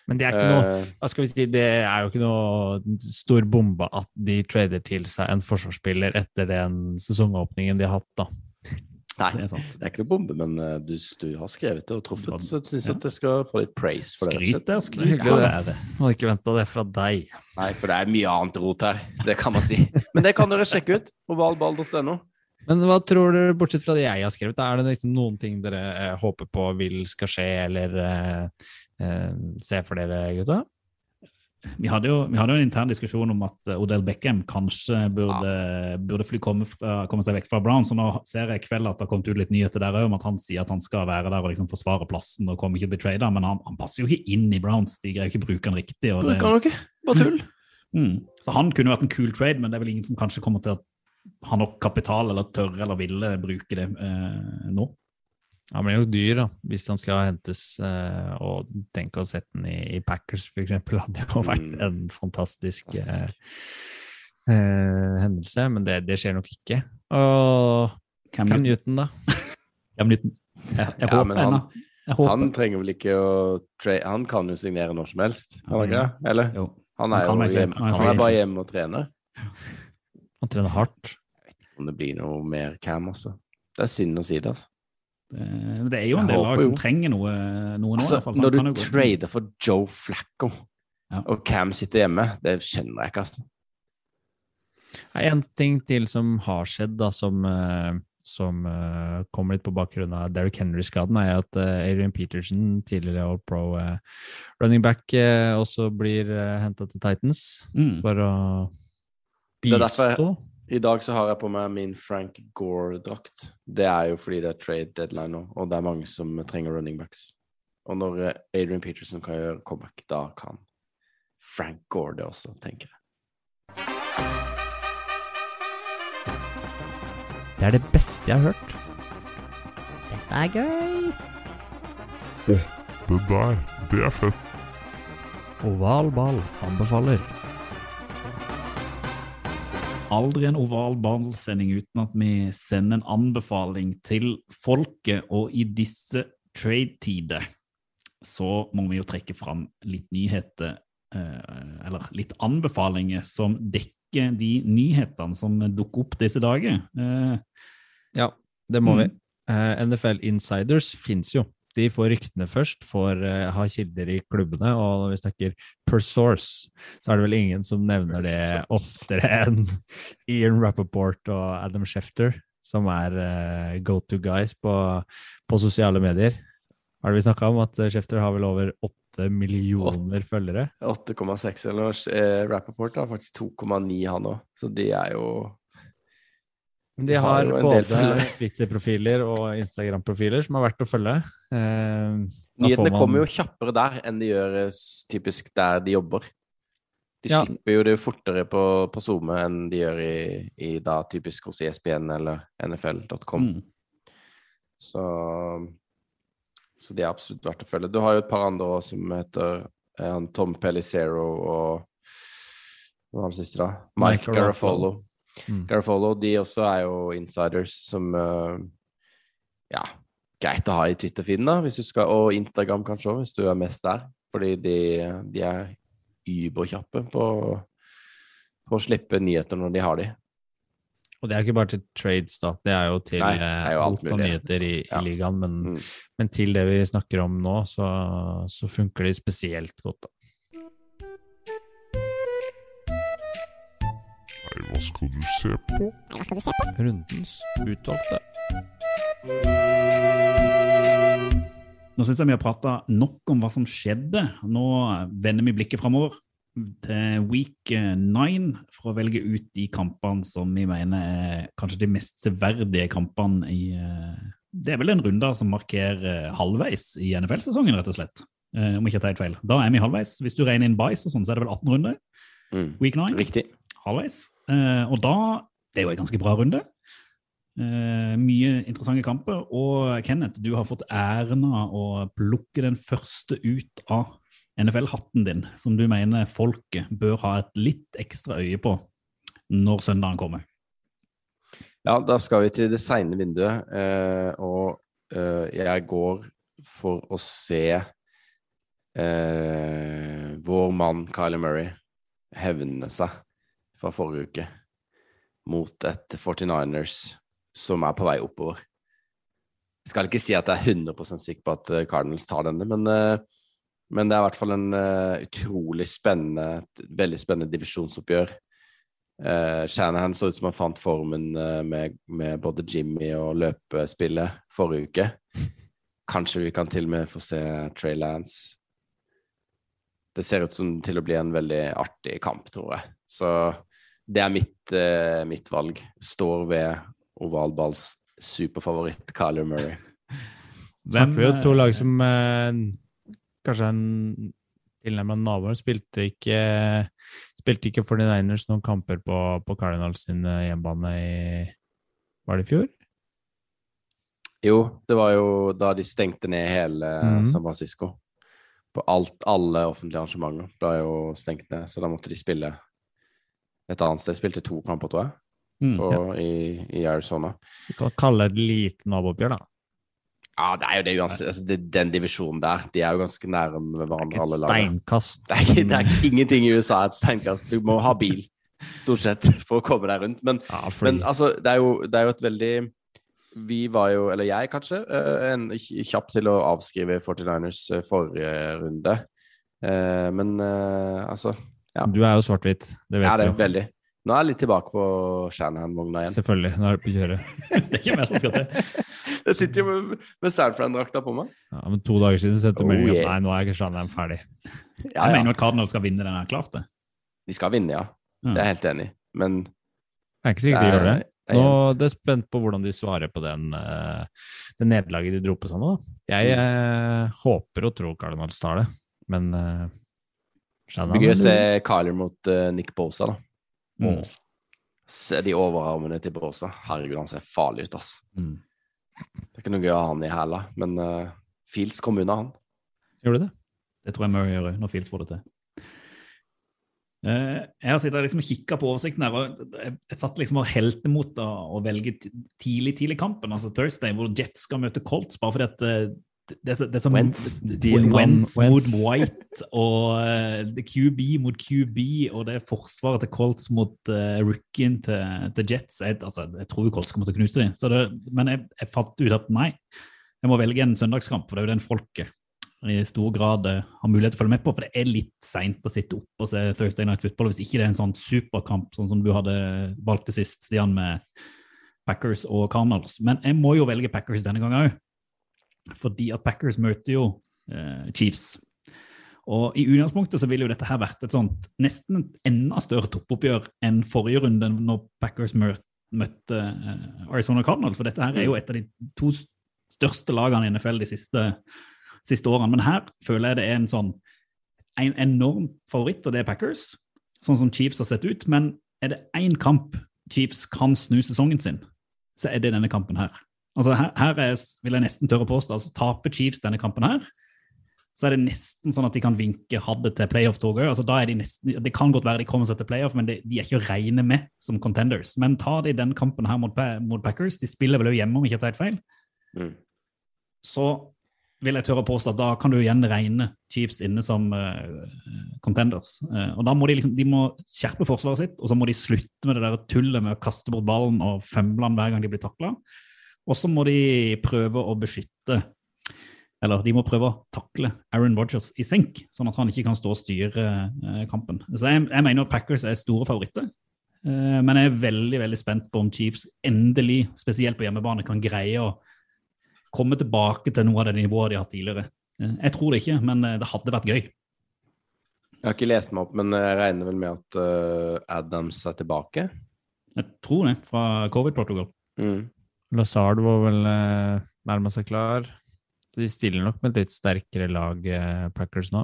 Men det er ikke noe Eh, hva skal vi si, det er jo ikke noe stor bombe at de trader til seg en forsvarsspiller etter den sesongåpningen de har hatt, da. Nei, Det er sant. det er ikke noe bombe, men eh, du, du har skrevet det og truffet, så jeg syns Ja. at jeg skal få litt praise for det. rett Skryt slett. Det er skryt det. Hadde ikke venta det fra deg. Nei, for det er mye annet rot her. Det kan man si. Men det kan dere sjekke ut. på valball.no. Men hva tror dere, bortsett fra det jeg har skrevet, er det liksom noen ting dere eh, håper på vil skal skje, eller eh, eh, se for dere, gutta? Vi hadde, jo, vi hadde jo en intern diskusjon om at eh, Odell Beckham kanskje burde, burde fly komme, fra, komme seg vekk fra Brown. Så nå ser jeg i kveld at det har kommet ut litt nyheter der òg om at han sier at han skal være der og liksom forsvare plassen og kommer ikke til å bli trada. Men han, han passer jo ikke inn i Browns. De greier ikke å bruke han riktig. Og det, ikke. Bare tull. mm. Så han kunne vært en cool trade, men det er vel ingen som kanskje kommer til å ha nok kapital eller tørre eller ville bruke det eh, nå. Han blir jo dyr, da, hvis han skal hentes. Eh, og tenk å sette den i, i Packers, for eksempel, hadde jo vært Mm. en fantastisk eh, eh, hendelse, men det, det skjer nok ikke. Og Cam Cam Newton. Da? Cam Newton. Jeg, jeg Ja, håper men han-. Han trenger vel ikke å Han kan jo signere når som helst, kan han ikke det? Eller? Jo. Han er han jo hjemme, han er bare hjemme og trener. Han trener hardt. Jeg vet ikke Om det blir noe mer Cam, altså. Det er synd å si det, altså. Det, det er jo en del lag som trenger noe, noe nå. altså hvert fall, når du kan jo gå- trader for Joe Flacco Ja. Og Cam sitter hjemme. Det kjenner jeg ikke, altså. En ting til som har skjedd, da, som, eh, som uh, kommer litt på bakgrunn av Derrick Henry-skaden, er at uh, Adrian Peterson, tidligere All Pro uh, running back, eh, også blir uh, henta til Titans Mm. for å Det er derfor jeg- bistå. I dag så har jeg på meg min Frank Gore-drakt. Det er jo fordi det er trade deadline nå, og det er mange som trenger running backs. Og når eh, Adrian Peterson kan gjøre comeback, da kan Frank Gore det også, tenker jeg. Det er det beste jeg har hørt. Dette er gøy. Det der, det er fett. Oval ball anbefaler. Aldri en oval ballsending uten at vi sender en anbefaling til folket, og i disse trade-tider så må vi jo trekke fram litt nyheter, eh, eller litt anbefalinger som dekker de nyhetene som dukker opp disse dager. Eh, Ja, det må Mm. vi. Eh, NFL Insiders fins jo. De får ryktene først, får uh, ha kilder i klubbene, og når vi snakker per source, så er det vel ingen som nevner det oftere enn Ian Rappaport og Adam Schefter, som er uh, go to guys på, på sosiale medier. Har vi snakka om at eh, Schefter har vel over åtte millioner følgere? 8,6 eller noe. Eh, Rappaport har faktisk 2,9 han òg, så de er jo Men de har har jo en del både. Twitter-profiler og Instagram-profiler som er verdt å følge. Eh, Nyhetene man- kommer jo kjappere der enn de gjør eh, typisk der de jobber. De Ja. slipper jo det fortere på, på SoMe enn de gjør i, i da typisk hos ESPN eller NFL.com. mm. Så, så de er absolutt verdt å følge. Du har jo et par andre også som heter eh, Tom Pellicero og Hva var det siste, da? Mike, Mike Garofolo. Mm. Garofolo, de også er jo insiders som eh, Ja, greit å ha i Twitter-feeden, da, hvis du skal, og Instagram kanskje òg, hvis du er mest der. Fordi de, de er überkjappe på, på å slippe nyheter når de har de. Og det er ikke bare til trades, da. Det er jo til Nei, det er jo eh, alt alt av nyheter i, Ja. i ligaen. Men, Mm. men til det vi snakker om nå, så, så funker de spesielt godt. da. Hva skal du se på? Hva skal du se på? Rundens utvalgte. Nå syns jeg vi har prata nok om hva som skjedde. Nå vender vi blikket framover til week eh, nine for å velge ut de kampene som vi mener er kanskje de mest severdige kampene i eh, Det er vel en runde som markerer halvveis i NFL-sesongen, rett og slett. Eh, Om ikke jeg tar helt feil. Da er vi halvveis. Hvis du regner inn Bice og sånn, så er det vel 18 runder. Mm. Week nine. Riktig. halvveis. Eh, og da Det er jo en ganske bra runde. Eh, mye interessante kamper. Og Kenneth, du har fått æren av å plukke den første ut av NFL-hatten din, som du mener folket bør ha et litt ekstra øye på når søndagen kommer. Ja, da skal vi til det seine vinduet, eh, og jeg går for å se vår mann Kyler Murray hevne seg fra forrige uke mot et 49ers som er på vei oppover. Jeg skal ikke si at jeg er 100% sikker på at eh, Cardinals tar denne, men, eh, men det er i hvert fall en eh, utrolig spennende, veldig spennende divisjonsoppgjør. Uh, Shanahan så ut som han fant formen med, med både Jimmy og løpespillet forrige uke. Kanskje vi kan til og med få se Trey Lance. Det ser ut som til å bli en veldig artig kamp, tror jeg. Så det er mitt, eh, mitt valg. Står ved ovalballs superfavoritt Kyler Murray. Snakker vi jo to eh, lag som eh, kanskje en tilnærmet naboer spilte ikke spilte ikke 49ers noen kamper på, på Cardinals sin eh, hjemmebane i Var det i fjor? Jo, det var jo da de stengte ned hele Mhm. San Francisco. På alt, alle offentlige arrangementer ble jo stengt ned, så da måtte de spille et annet sted. Spilte to kamper, tror jeg, mm, på, ja. i, i Arizona. Vi kan kalle det et lite nabooppgjør, da. Ja, det er jo det uansett. Altså, det, den divisjonen der, de er jo ganske nære med hverandre, Et alle steinkast. Det er, ikke, det er ikke ingenting i USA et steinkast. Du må ha bil, stort sett, for å komme deg rundt. Men Ja, Men altså, det er, jo, det er jo et veldig Vi var jo, eller jeg kanskje, eh, en, kjapp til å avskrive 49ers eh, forrige runde. Eh, men altså Ja. Du er jo svart-hvitt, det vet Ja, det er jo. veldig. Nå er jeg litt tilbake på Shanahan-vogna igjen. Selvfølgelig. Nå er du på kjøret. Det er ikke meg som skal til. Jeg sitter jo med, med San Fran-drakta på meg. Ja, men to dager siden sendte du Oh, melding om yeah. nei, nå er ikke Shanahan ferdig. Ja, Jeg ja. mener at Cardinal skal vinne den her, klart det. De skal vinne, ja. Det er jeg helt enig i. Men Jeg er ikke sikkert de gjør det. Nå er Nå det er spent på hvordan de svarer på den, uh, det nederlaget de dro på seg nå. Jeg eh, håper og tror Cardinals tar det, men uh, Det blir gøy å se Kyler mot uh, Nick Bosa, da. Mm. Se de overarmene til Bosa. Herregud, han ser farlig ut, ass. Mm. Det er ikke noe gøy å ha han i hæla, men uh, Fields kom unna han. Gjør du det? Det tror jeg Murray gjør òg, når Fields får det til. Eh, jeg har sittet liksom og kikka på oversikten her, og jeg, jeg satt liksom og helte mot å, velge tidlig tidlig kampen, altså Thursday, hvor Jets skal møte Colts, bare fordi at det, det, det er som Wentz. Wentz mot. White og eh, QB mot QB, og det er forsvaret til Colts mot uh, rookien til, til Jets. Jeg, altså, jeg tror Colts kommer til å knuse dem, så det, men jeg, jeg fant ut at nei, jeg må velge en søndagskamp, for det er jo den folket i stor grad uh, har mulighet til å følge med på. For det er litt seint å sitte oppe og se Thursday Night Football hvis ikke det er en sånn superkamp sånn som du hadde valgt det sist, Stian, med Packers og Cardinals. Men jeg må jo velge Packers denne gangen òg, fordi at Packers møter jo eh, Chiefs. Og i utgangspunktet så ville jo dette her vært et sånt nesten enda større toppoppgjør enn forrige runde, når Packers mø- møtte eh, Arizona Cardinals. For dette her er jo et av de to største lagene i NFL de siste siste årene. Men her føler jeg det er en sånn en enorm favoritt, og det er Packers, sånn som Chiefs har sett ut. Men er det én kamp Chiefs kan snu sesongen sin, så er det denne kampen her. Altså Her, her er, vil jeg nesten tørre å påstå altså taper Chiefs denne kampen her, så er det nesten sånn at de kan vinke ha det til playoff-toget. Altså, da er de nesten, det kan godt være de kommer seg til playoff, men de, de er ikke å regne med som contenders. Men tar de den kampen her mot, mot Packers, de spiller vel hjemme, om ikke jeg tar helt feil, Mm. så vil jeg tørre å påstå at da kan du igjen regne Chiefs inne som uh, contenders. Uh, og da må de liksom, de må skjerpe forsvaret sitt, og så må de slutte med det der tullet med å kaste bort ballen og fømle den hver gang de blir takla. Og så må de prøve å beskytte eller de må prøve å takle Aaron Rodgers i senk, sånn at han ikke kan stå og styre eh, kampen. Så jeg, jeg mener Packers er store favoritter. Eh, men jeg er veldig veldig spent på om Chiefs endelig, spesielt på hjemmebane, kan greie å komme tilbake til noe av det nivået de har hatt tidligere. Eh, Jeg tror det ikke, men det hadde vært gøy. Jeg har ikke lest meg opp, men jeg regner vel med at Adams er tilbake. Jeg tror det, fra covid-protokoll. Mm. Lazard var vel eh, nærma seg klar. Så de stiller nok med et litt sterkere lag, eh, Packers, nå.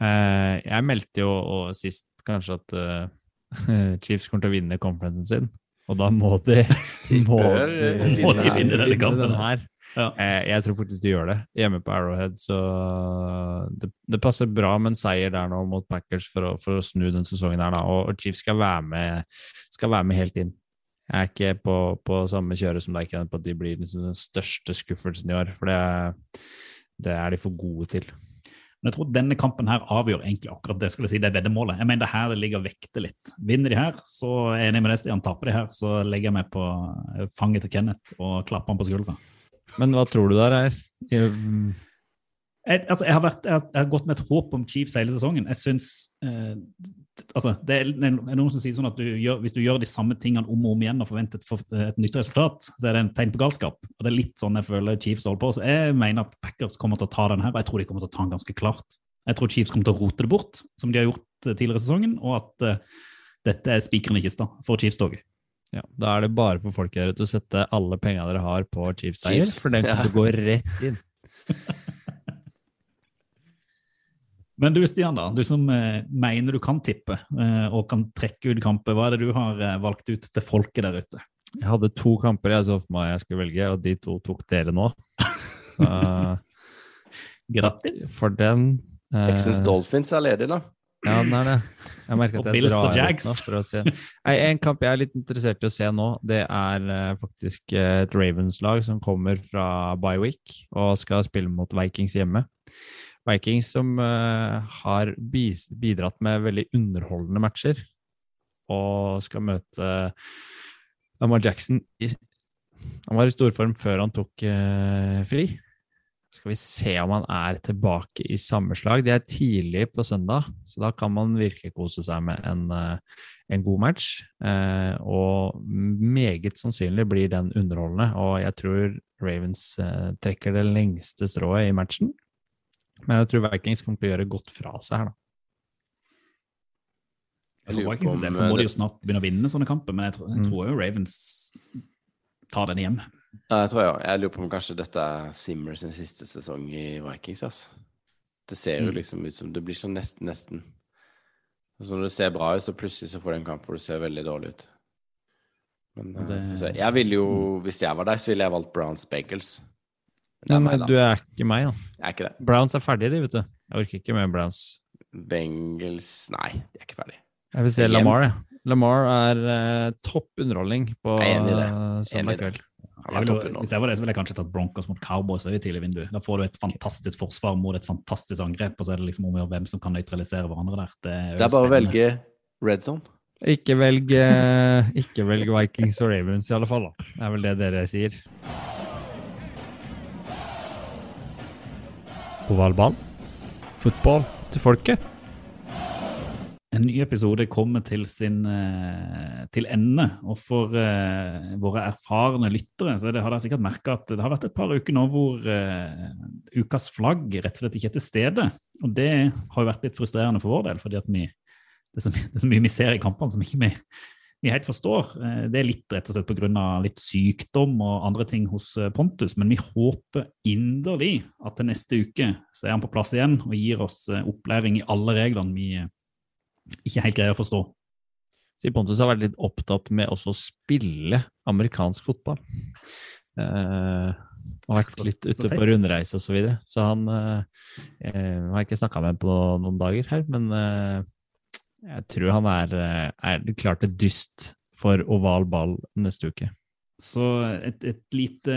Eh, jeg meldte jo og sist kanskje at eh, Chiefs kommer til å vinne conferencen sin, og da må de, må de, Må de vinne denne kampen. her. Ja. Eh, jeg tror faktisk de gjør det. Hjemme på Arrowhead, så det, det passer bra med en seier der nå mot Packers for å, for å snu den sesongen her, da. Og, og Chiefs skal være med, skal være med helt inn. Jeg er ikke på, på samme kjøret som deg, på at de blir liksom den største skuffelsen i år. For det, det er de for gode til. Men jeg tror denne kampen her avgjør egentlig akkurat det. skulle jeg si, det veddemålet. Jeg mener det her det ligger og vekter litt. Vinner de her, så er jeg enig med det, Stian. Taper de her, så legger jeg meg på fanget til Kenneth og klapper han på skuldra. Men hva tror du der er? Jeg, altså, jeg, har vært, jeg, har, jeg har gått med et håp om Chiefs hele sesongen. Jeg synes, eh, altså, det, er, noen som sier sånn at du gjør, hvis du gjør de samme tingene om og om igjen og forventer et, for, et nytt resultat, så er det en tegn på galskap. Og Det er litt sånn jeg føler Chiefs holder på. Så jeg mener at Packers kommer til å ta den her, og jeg tror de kommer til å ta den ganske klart. Jeg tror Chiefs kommer til å rote det bort, som de har gjort eh, tidligere i sesongen, og at eh, dette er spikeren i kista for Chiefs-toget. Ja, da er det bare for folk her å sette alle pengene dere har på Chiefs-eier, Chiefs. for den kommer til å gå rett inn. Men du Stian, da, du som eh, mener du kan tippe eh, og kan trekke ut kamper, hva er det du har eh, valgt ut til folket der ute? Jeg hadde to kamper jeg så for meg jeg skulle velge, og de to tok dere nå. uh, Grattis! for den Texans Dolphins er ledig, da. Ja, den er det. Jeg merker at jeg Bills drar ut nå for å se. Nei, en kamp jeg er litt interessert i å se nå, det er uh, faktisk et Ravens-lag som kommer fra Bywick og skal spille mot Vikings hjemme. Vikings som uh, har bidratt med veldig underholdende matcher, og skal møte Lamar Jackson i Han var i storform før han tok uh, fri. Skal vi se om han er tilbake i samme slag. Det er tidlig på søndag, så da kan man virkelig kose seg med en, eh, en god match. Eh, og meget sannsynlig blir den underholdende, og jeg tror Ravens eh, trekker det lengste strået i matchen. Men jeg tror Vikings kommer til å gjøre godt fra seg her, da. Jeg lurer Vikings på sin del så må eh, de jo snart begynne å vinne sånne kamper, men jeg tror, jeg Mm. tror jo Ravens tar den hjem. Ja, jeg tror jeg, jeg lurer på om kanskje dette er Simmer sin siste sesong i Vikings. Altså. Det ser jo Mm. liksom ut som Det blir sånn nesten, nesten. Altså når det ser bra ut, så plutselig så får du en kamp hvor det ser veldig dårlig ut. Men eh, Det- jeg ville jo, hvis jeg var deg, så ville jeg valgt Browns Bagels. Meg, da. du er ikke meg, da. Jeg er ikke det. Browns er ferdige, de, vet du. Jeg orker ikke med Browns. Bengals Nei, de er ikke ferdige. Jeg vil se. Lamar, jeg. Lamar er eh, topp underholdning på i søndag kveld. Jeg vil, jo- hvis jeg var det, så ville jeg kanskje tatt Broncos mot Cowboys i tidlig vindu. Da får du et fantastisk forsvar mot et fantastisk angrep, og så er det liksom om å gjøre hvem som kan nøytralisere hverandre der. Det er, Det er bare å velge red zone. Ikke velg, ikke velg Vikings og Ravens, i alle fall. Da. Det er vel det dere sier. Ovalball. Fotball til folket. En ny episode kommer til sin eh, til ende, og for uh, våre erfarne lyttere så det har dere sikkert merka at det har vært et par uker nå hvor uh, ukas flagg rett og slett ikke er til stede. Og det har jo vært litt frustrerende for vår del, fordi at vi, det, er så, det er så mye vi ser i kampene som ikke vi, vi helt forstår. Eh, det er litt rett og slett pga. litt sykdom og andre ting hos eh, Pontus, men vi håper inderlig at til neste uke så er han på plass igjen og gir oss eh, opplæring i alle reglene vi ikke helt greier å forstå. Sier Pontus har vært litt opptatt med også å spille amerikansk fotball. Eh, har vært litt ute på rundreise og så videre. Så han eh, eh, har ikke snakka med på noen dager her, men eh, jeg tror han er, eh, er klart et dyst for oval ball neste uke. Så et, et lite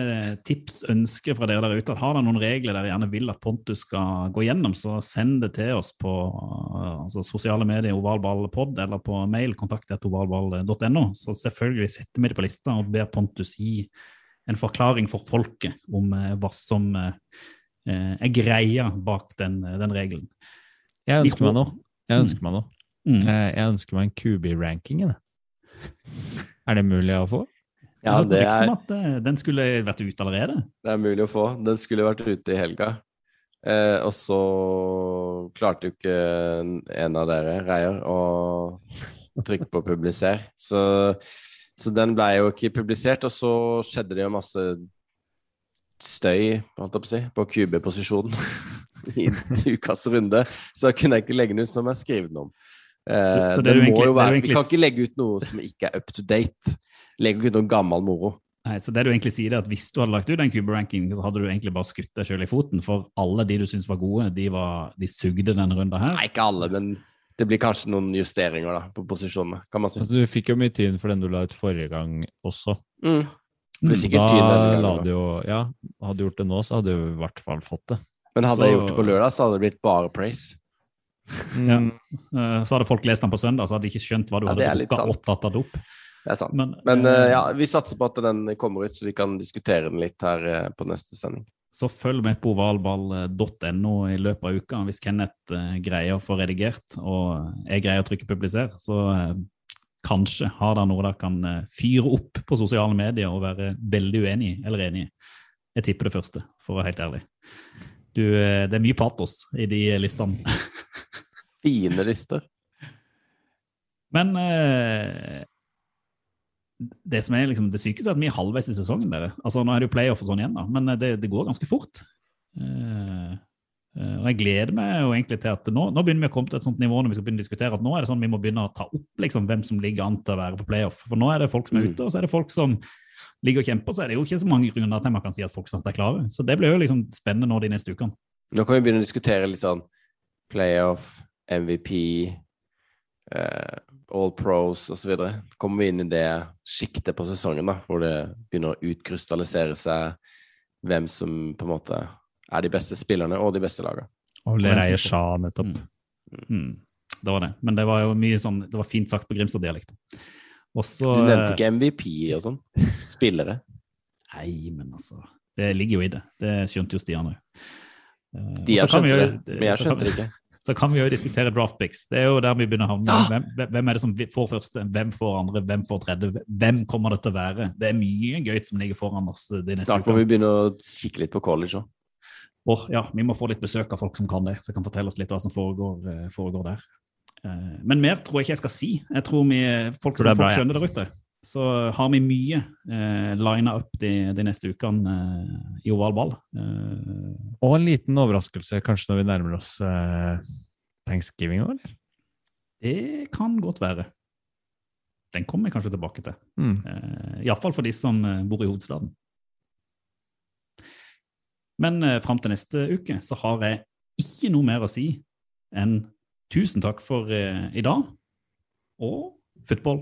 tips, ønske fra dere der ute. Har dere noen regler dere gjerne vil at Pontus skal gå gjennom, så send det til oss på uh, altså, sosiale medier, ovalballpod, eller på mail, kontakt.ovalball.no. Så selvfølgelig setter vi det på lista og ber Pontus gi en forklaring for folket om uh, hva som er greia bak den, den regelen. Jeg ønsker meg noe. Jeg ønsker meg noe. Mm. Eh, Jeg ønsker meg en QB-ranking. Er det mulig å få? Ja, det er, uh, den skulle vært ute allerede. det er mulig å få. Den skulle vært ute i helga. Eh, og så klarte jo ikke en av dere, Reier, å trykke på 'publiser'. Så, så den ble jo ikke publisert. Og så skjedde det jo masse støy holdt jeg på, å si, på QB-posisjonen i ukas runde. Så da kunne jeg ikke legge den ut som jeg skrev den om. Eh, Så- så det den må egentlig- være, egentlig Vi kan ikke legge ut noe som ikke er up to date. Legge ut noe gammel moro. Nei, så det du egentlig sier er at Hvis du hadde lagt ut en Cube-ranking, så hadde du egentlig bare skutt deg selv i foten. For alle de du syns var gode, de, var, de sugde denne runden her. Nei, ikke alle, men det blir kanskje noen justeringer da, på posisjonene, kan man si. Altså, du fikk jo mye tyn for den du la ut forrige gang også. Mm. Mm, Da gangen la du jo Ja, hadde du gjort det nå, så hadde du i hvert fall fått det. Men hadde Så- jeg gjort det på lørdag, så hadde det blitt bare praise. Ja. Eh, Så hadde folk lest den på søndag, så hadde de ikke skjønt hva du Ja, hadde litt drukket og tatt av dop. Det er sant. Men, Men eh, ja, vi satser på at den kommer ut, så vi kan diskutere den litt her uh, på neste sending. Så følg med på ovalball.no i løpet av uka hvis Kenneth uh, greier å få redigert og jeg greier å trykke publiser. Så kanskje har dere noe dere kan fyre opp på sosiale medier og være veldig uenig eller enig. Jeg tipper det første, for å være helt ærlig. Du, det er mye patos i de listene. Fine lister. Men eh, det som er liksom det sykeste, er at vi er halvveis i sesongen. dere. Altså Nå er det jo playoff og sånn igjen, da, men det, det går ganske fort. Eh, eh, og jeg gleder meg jo egentlig til at nå, nå begynner vi å komme til et sånt nivå når vi skal begynne å diskutere at nå er det sånn vi må begynne å ta opp liksom hvem som ligger an til å være på playoff. For nå er det folk som er Mm. ute, og så er det folk som ligger og kjemper. Så er det jo ikke så mange grunner til man kan si at folk snart er klare. Så det blir jo liksom spennende nå de neste ukene. Nå kan vi begynne å diskutere litt sånn playoff, MVP, eh, All Pros osv. Kommer vi inn i det sjiktet på sesongen da, hvor det begynner å utkrystallisere seg hvem som på en måte er de beste spillerne og de beste lagene. Og Lereie Sja, nettopp. Mm. Mm. Det var det. Men det var jo mye sånn, det var fint sagt på Grimstad-dialekt. Du nevnte ikke MVP og sånn. Spillere. Nei, men altså Det ligger jo i det. Det skjønte jo Stian òg. Stian skjønte det, men jeg skjønte det ikke. Så kan vi jo diskutere draft picks. Det er jo der vi begynner å havne. Hvem, hvem er det som får første, hvem får andre, hvem får tredje? Hvem kommer det til å være? Det er mye gøy som ligger foran oss de neste Snart må vi begynne å kikke litt på college òg. Oh, ja, vi må få litt besøk av folk som kan det, som kan fortelle oss litt hva som foregår, eh, foregår der. Eh, Men mer tror jeg ikke jeg skal si. Jeg tror vi, folk som er bra, folk skjønner der ute, så har vi mye eh, lina opp de, de neste ukene eh, i oval ball. Eh, Og en liten overraskelse kanskje når vi nærmer oss eh, thanksgiving òg, eller? det kan godt være. Den kommer jeg kanskje tilbake til. Mm. Eh, Iallfall for de som eh, bor i hovedstaden. Men eh, fram til neste uke så har jeg ikke noe mer å si enn tusen takk for eh, i dag, og football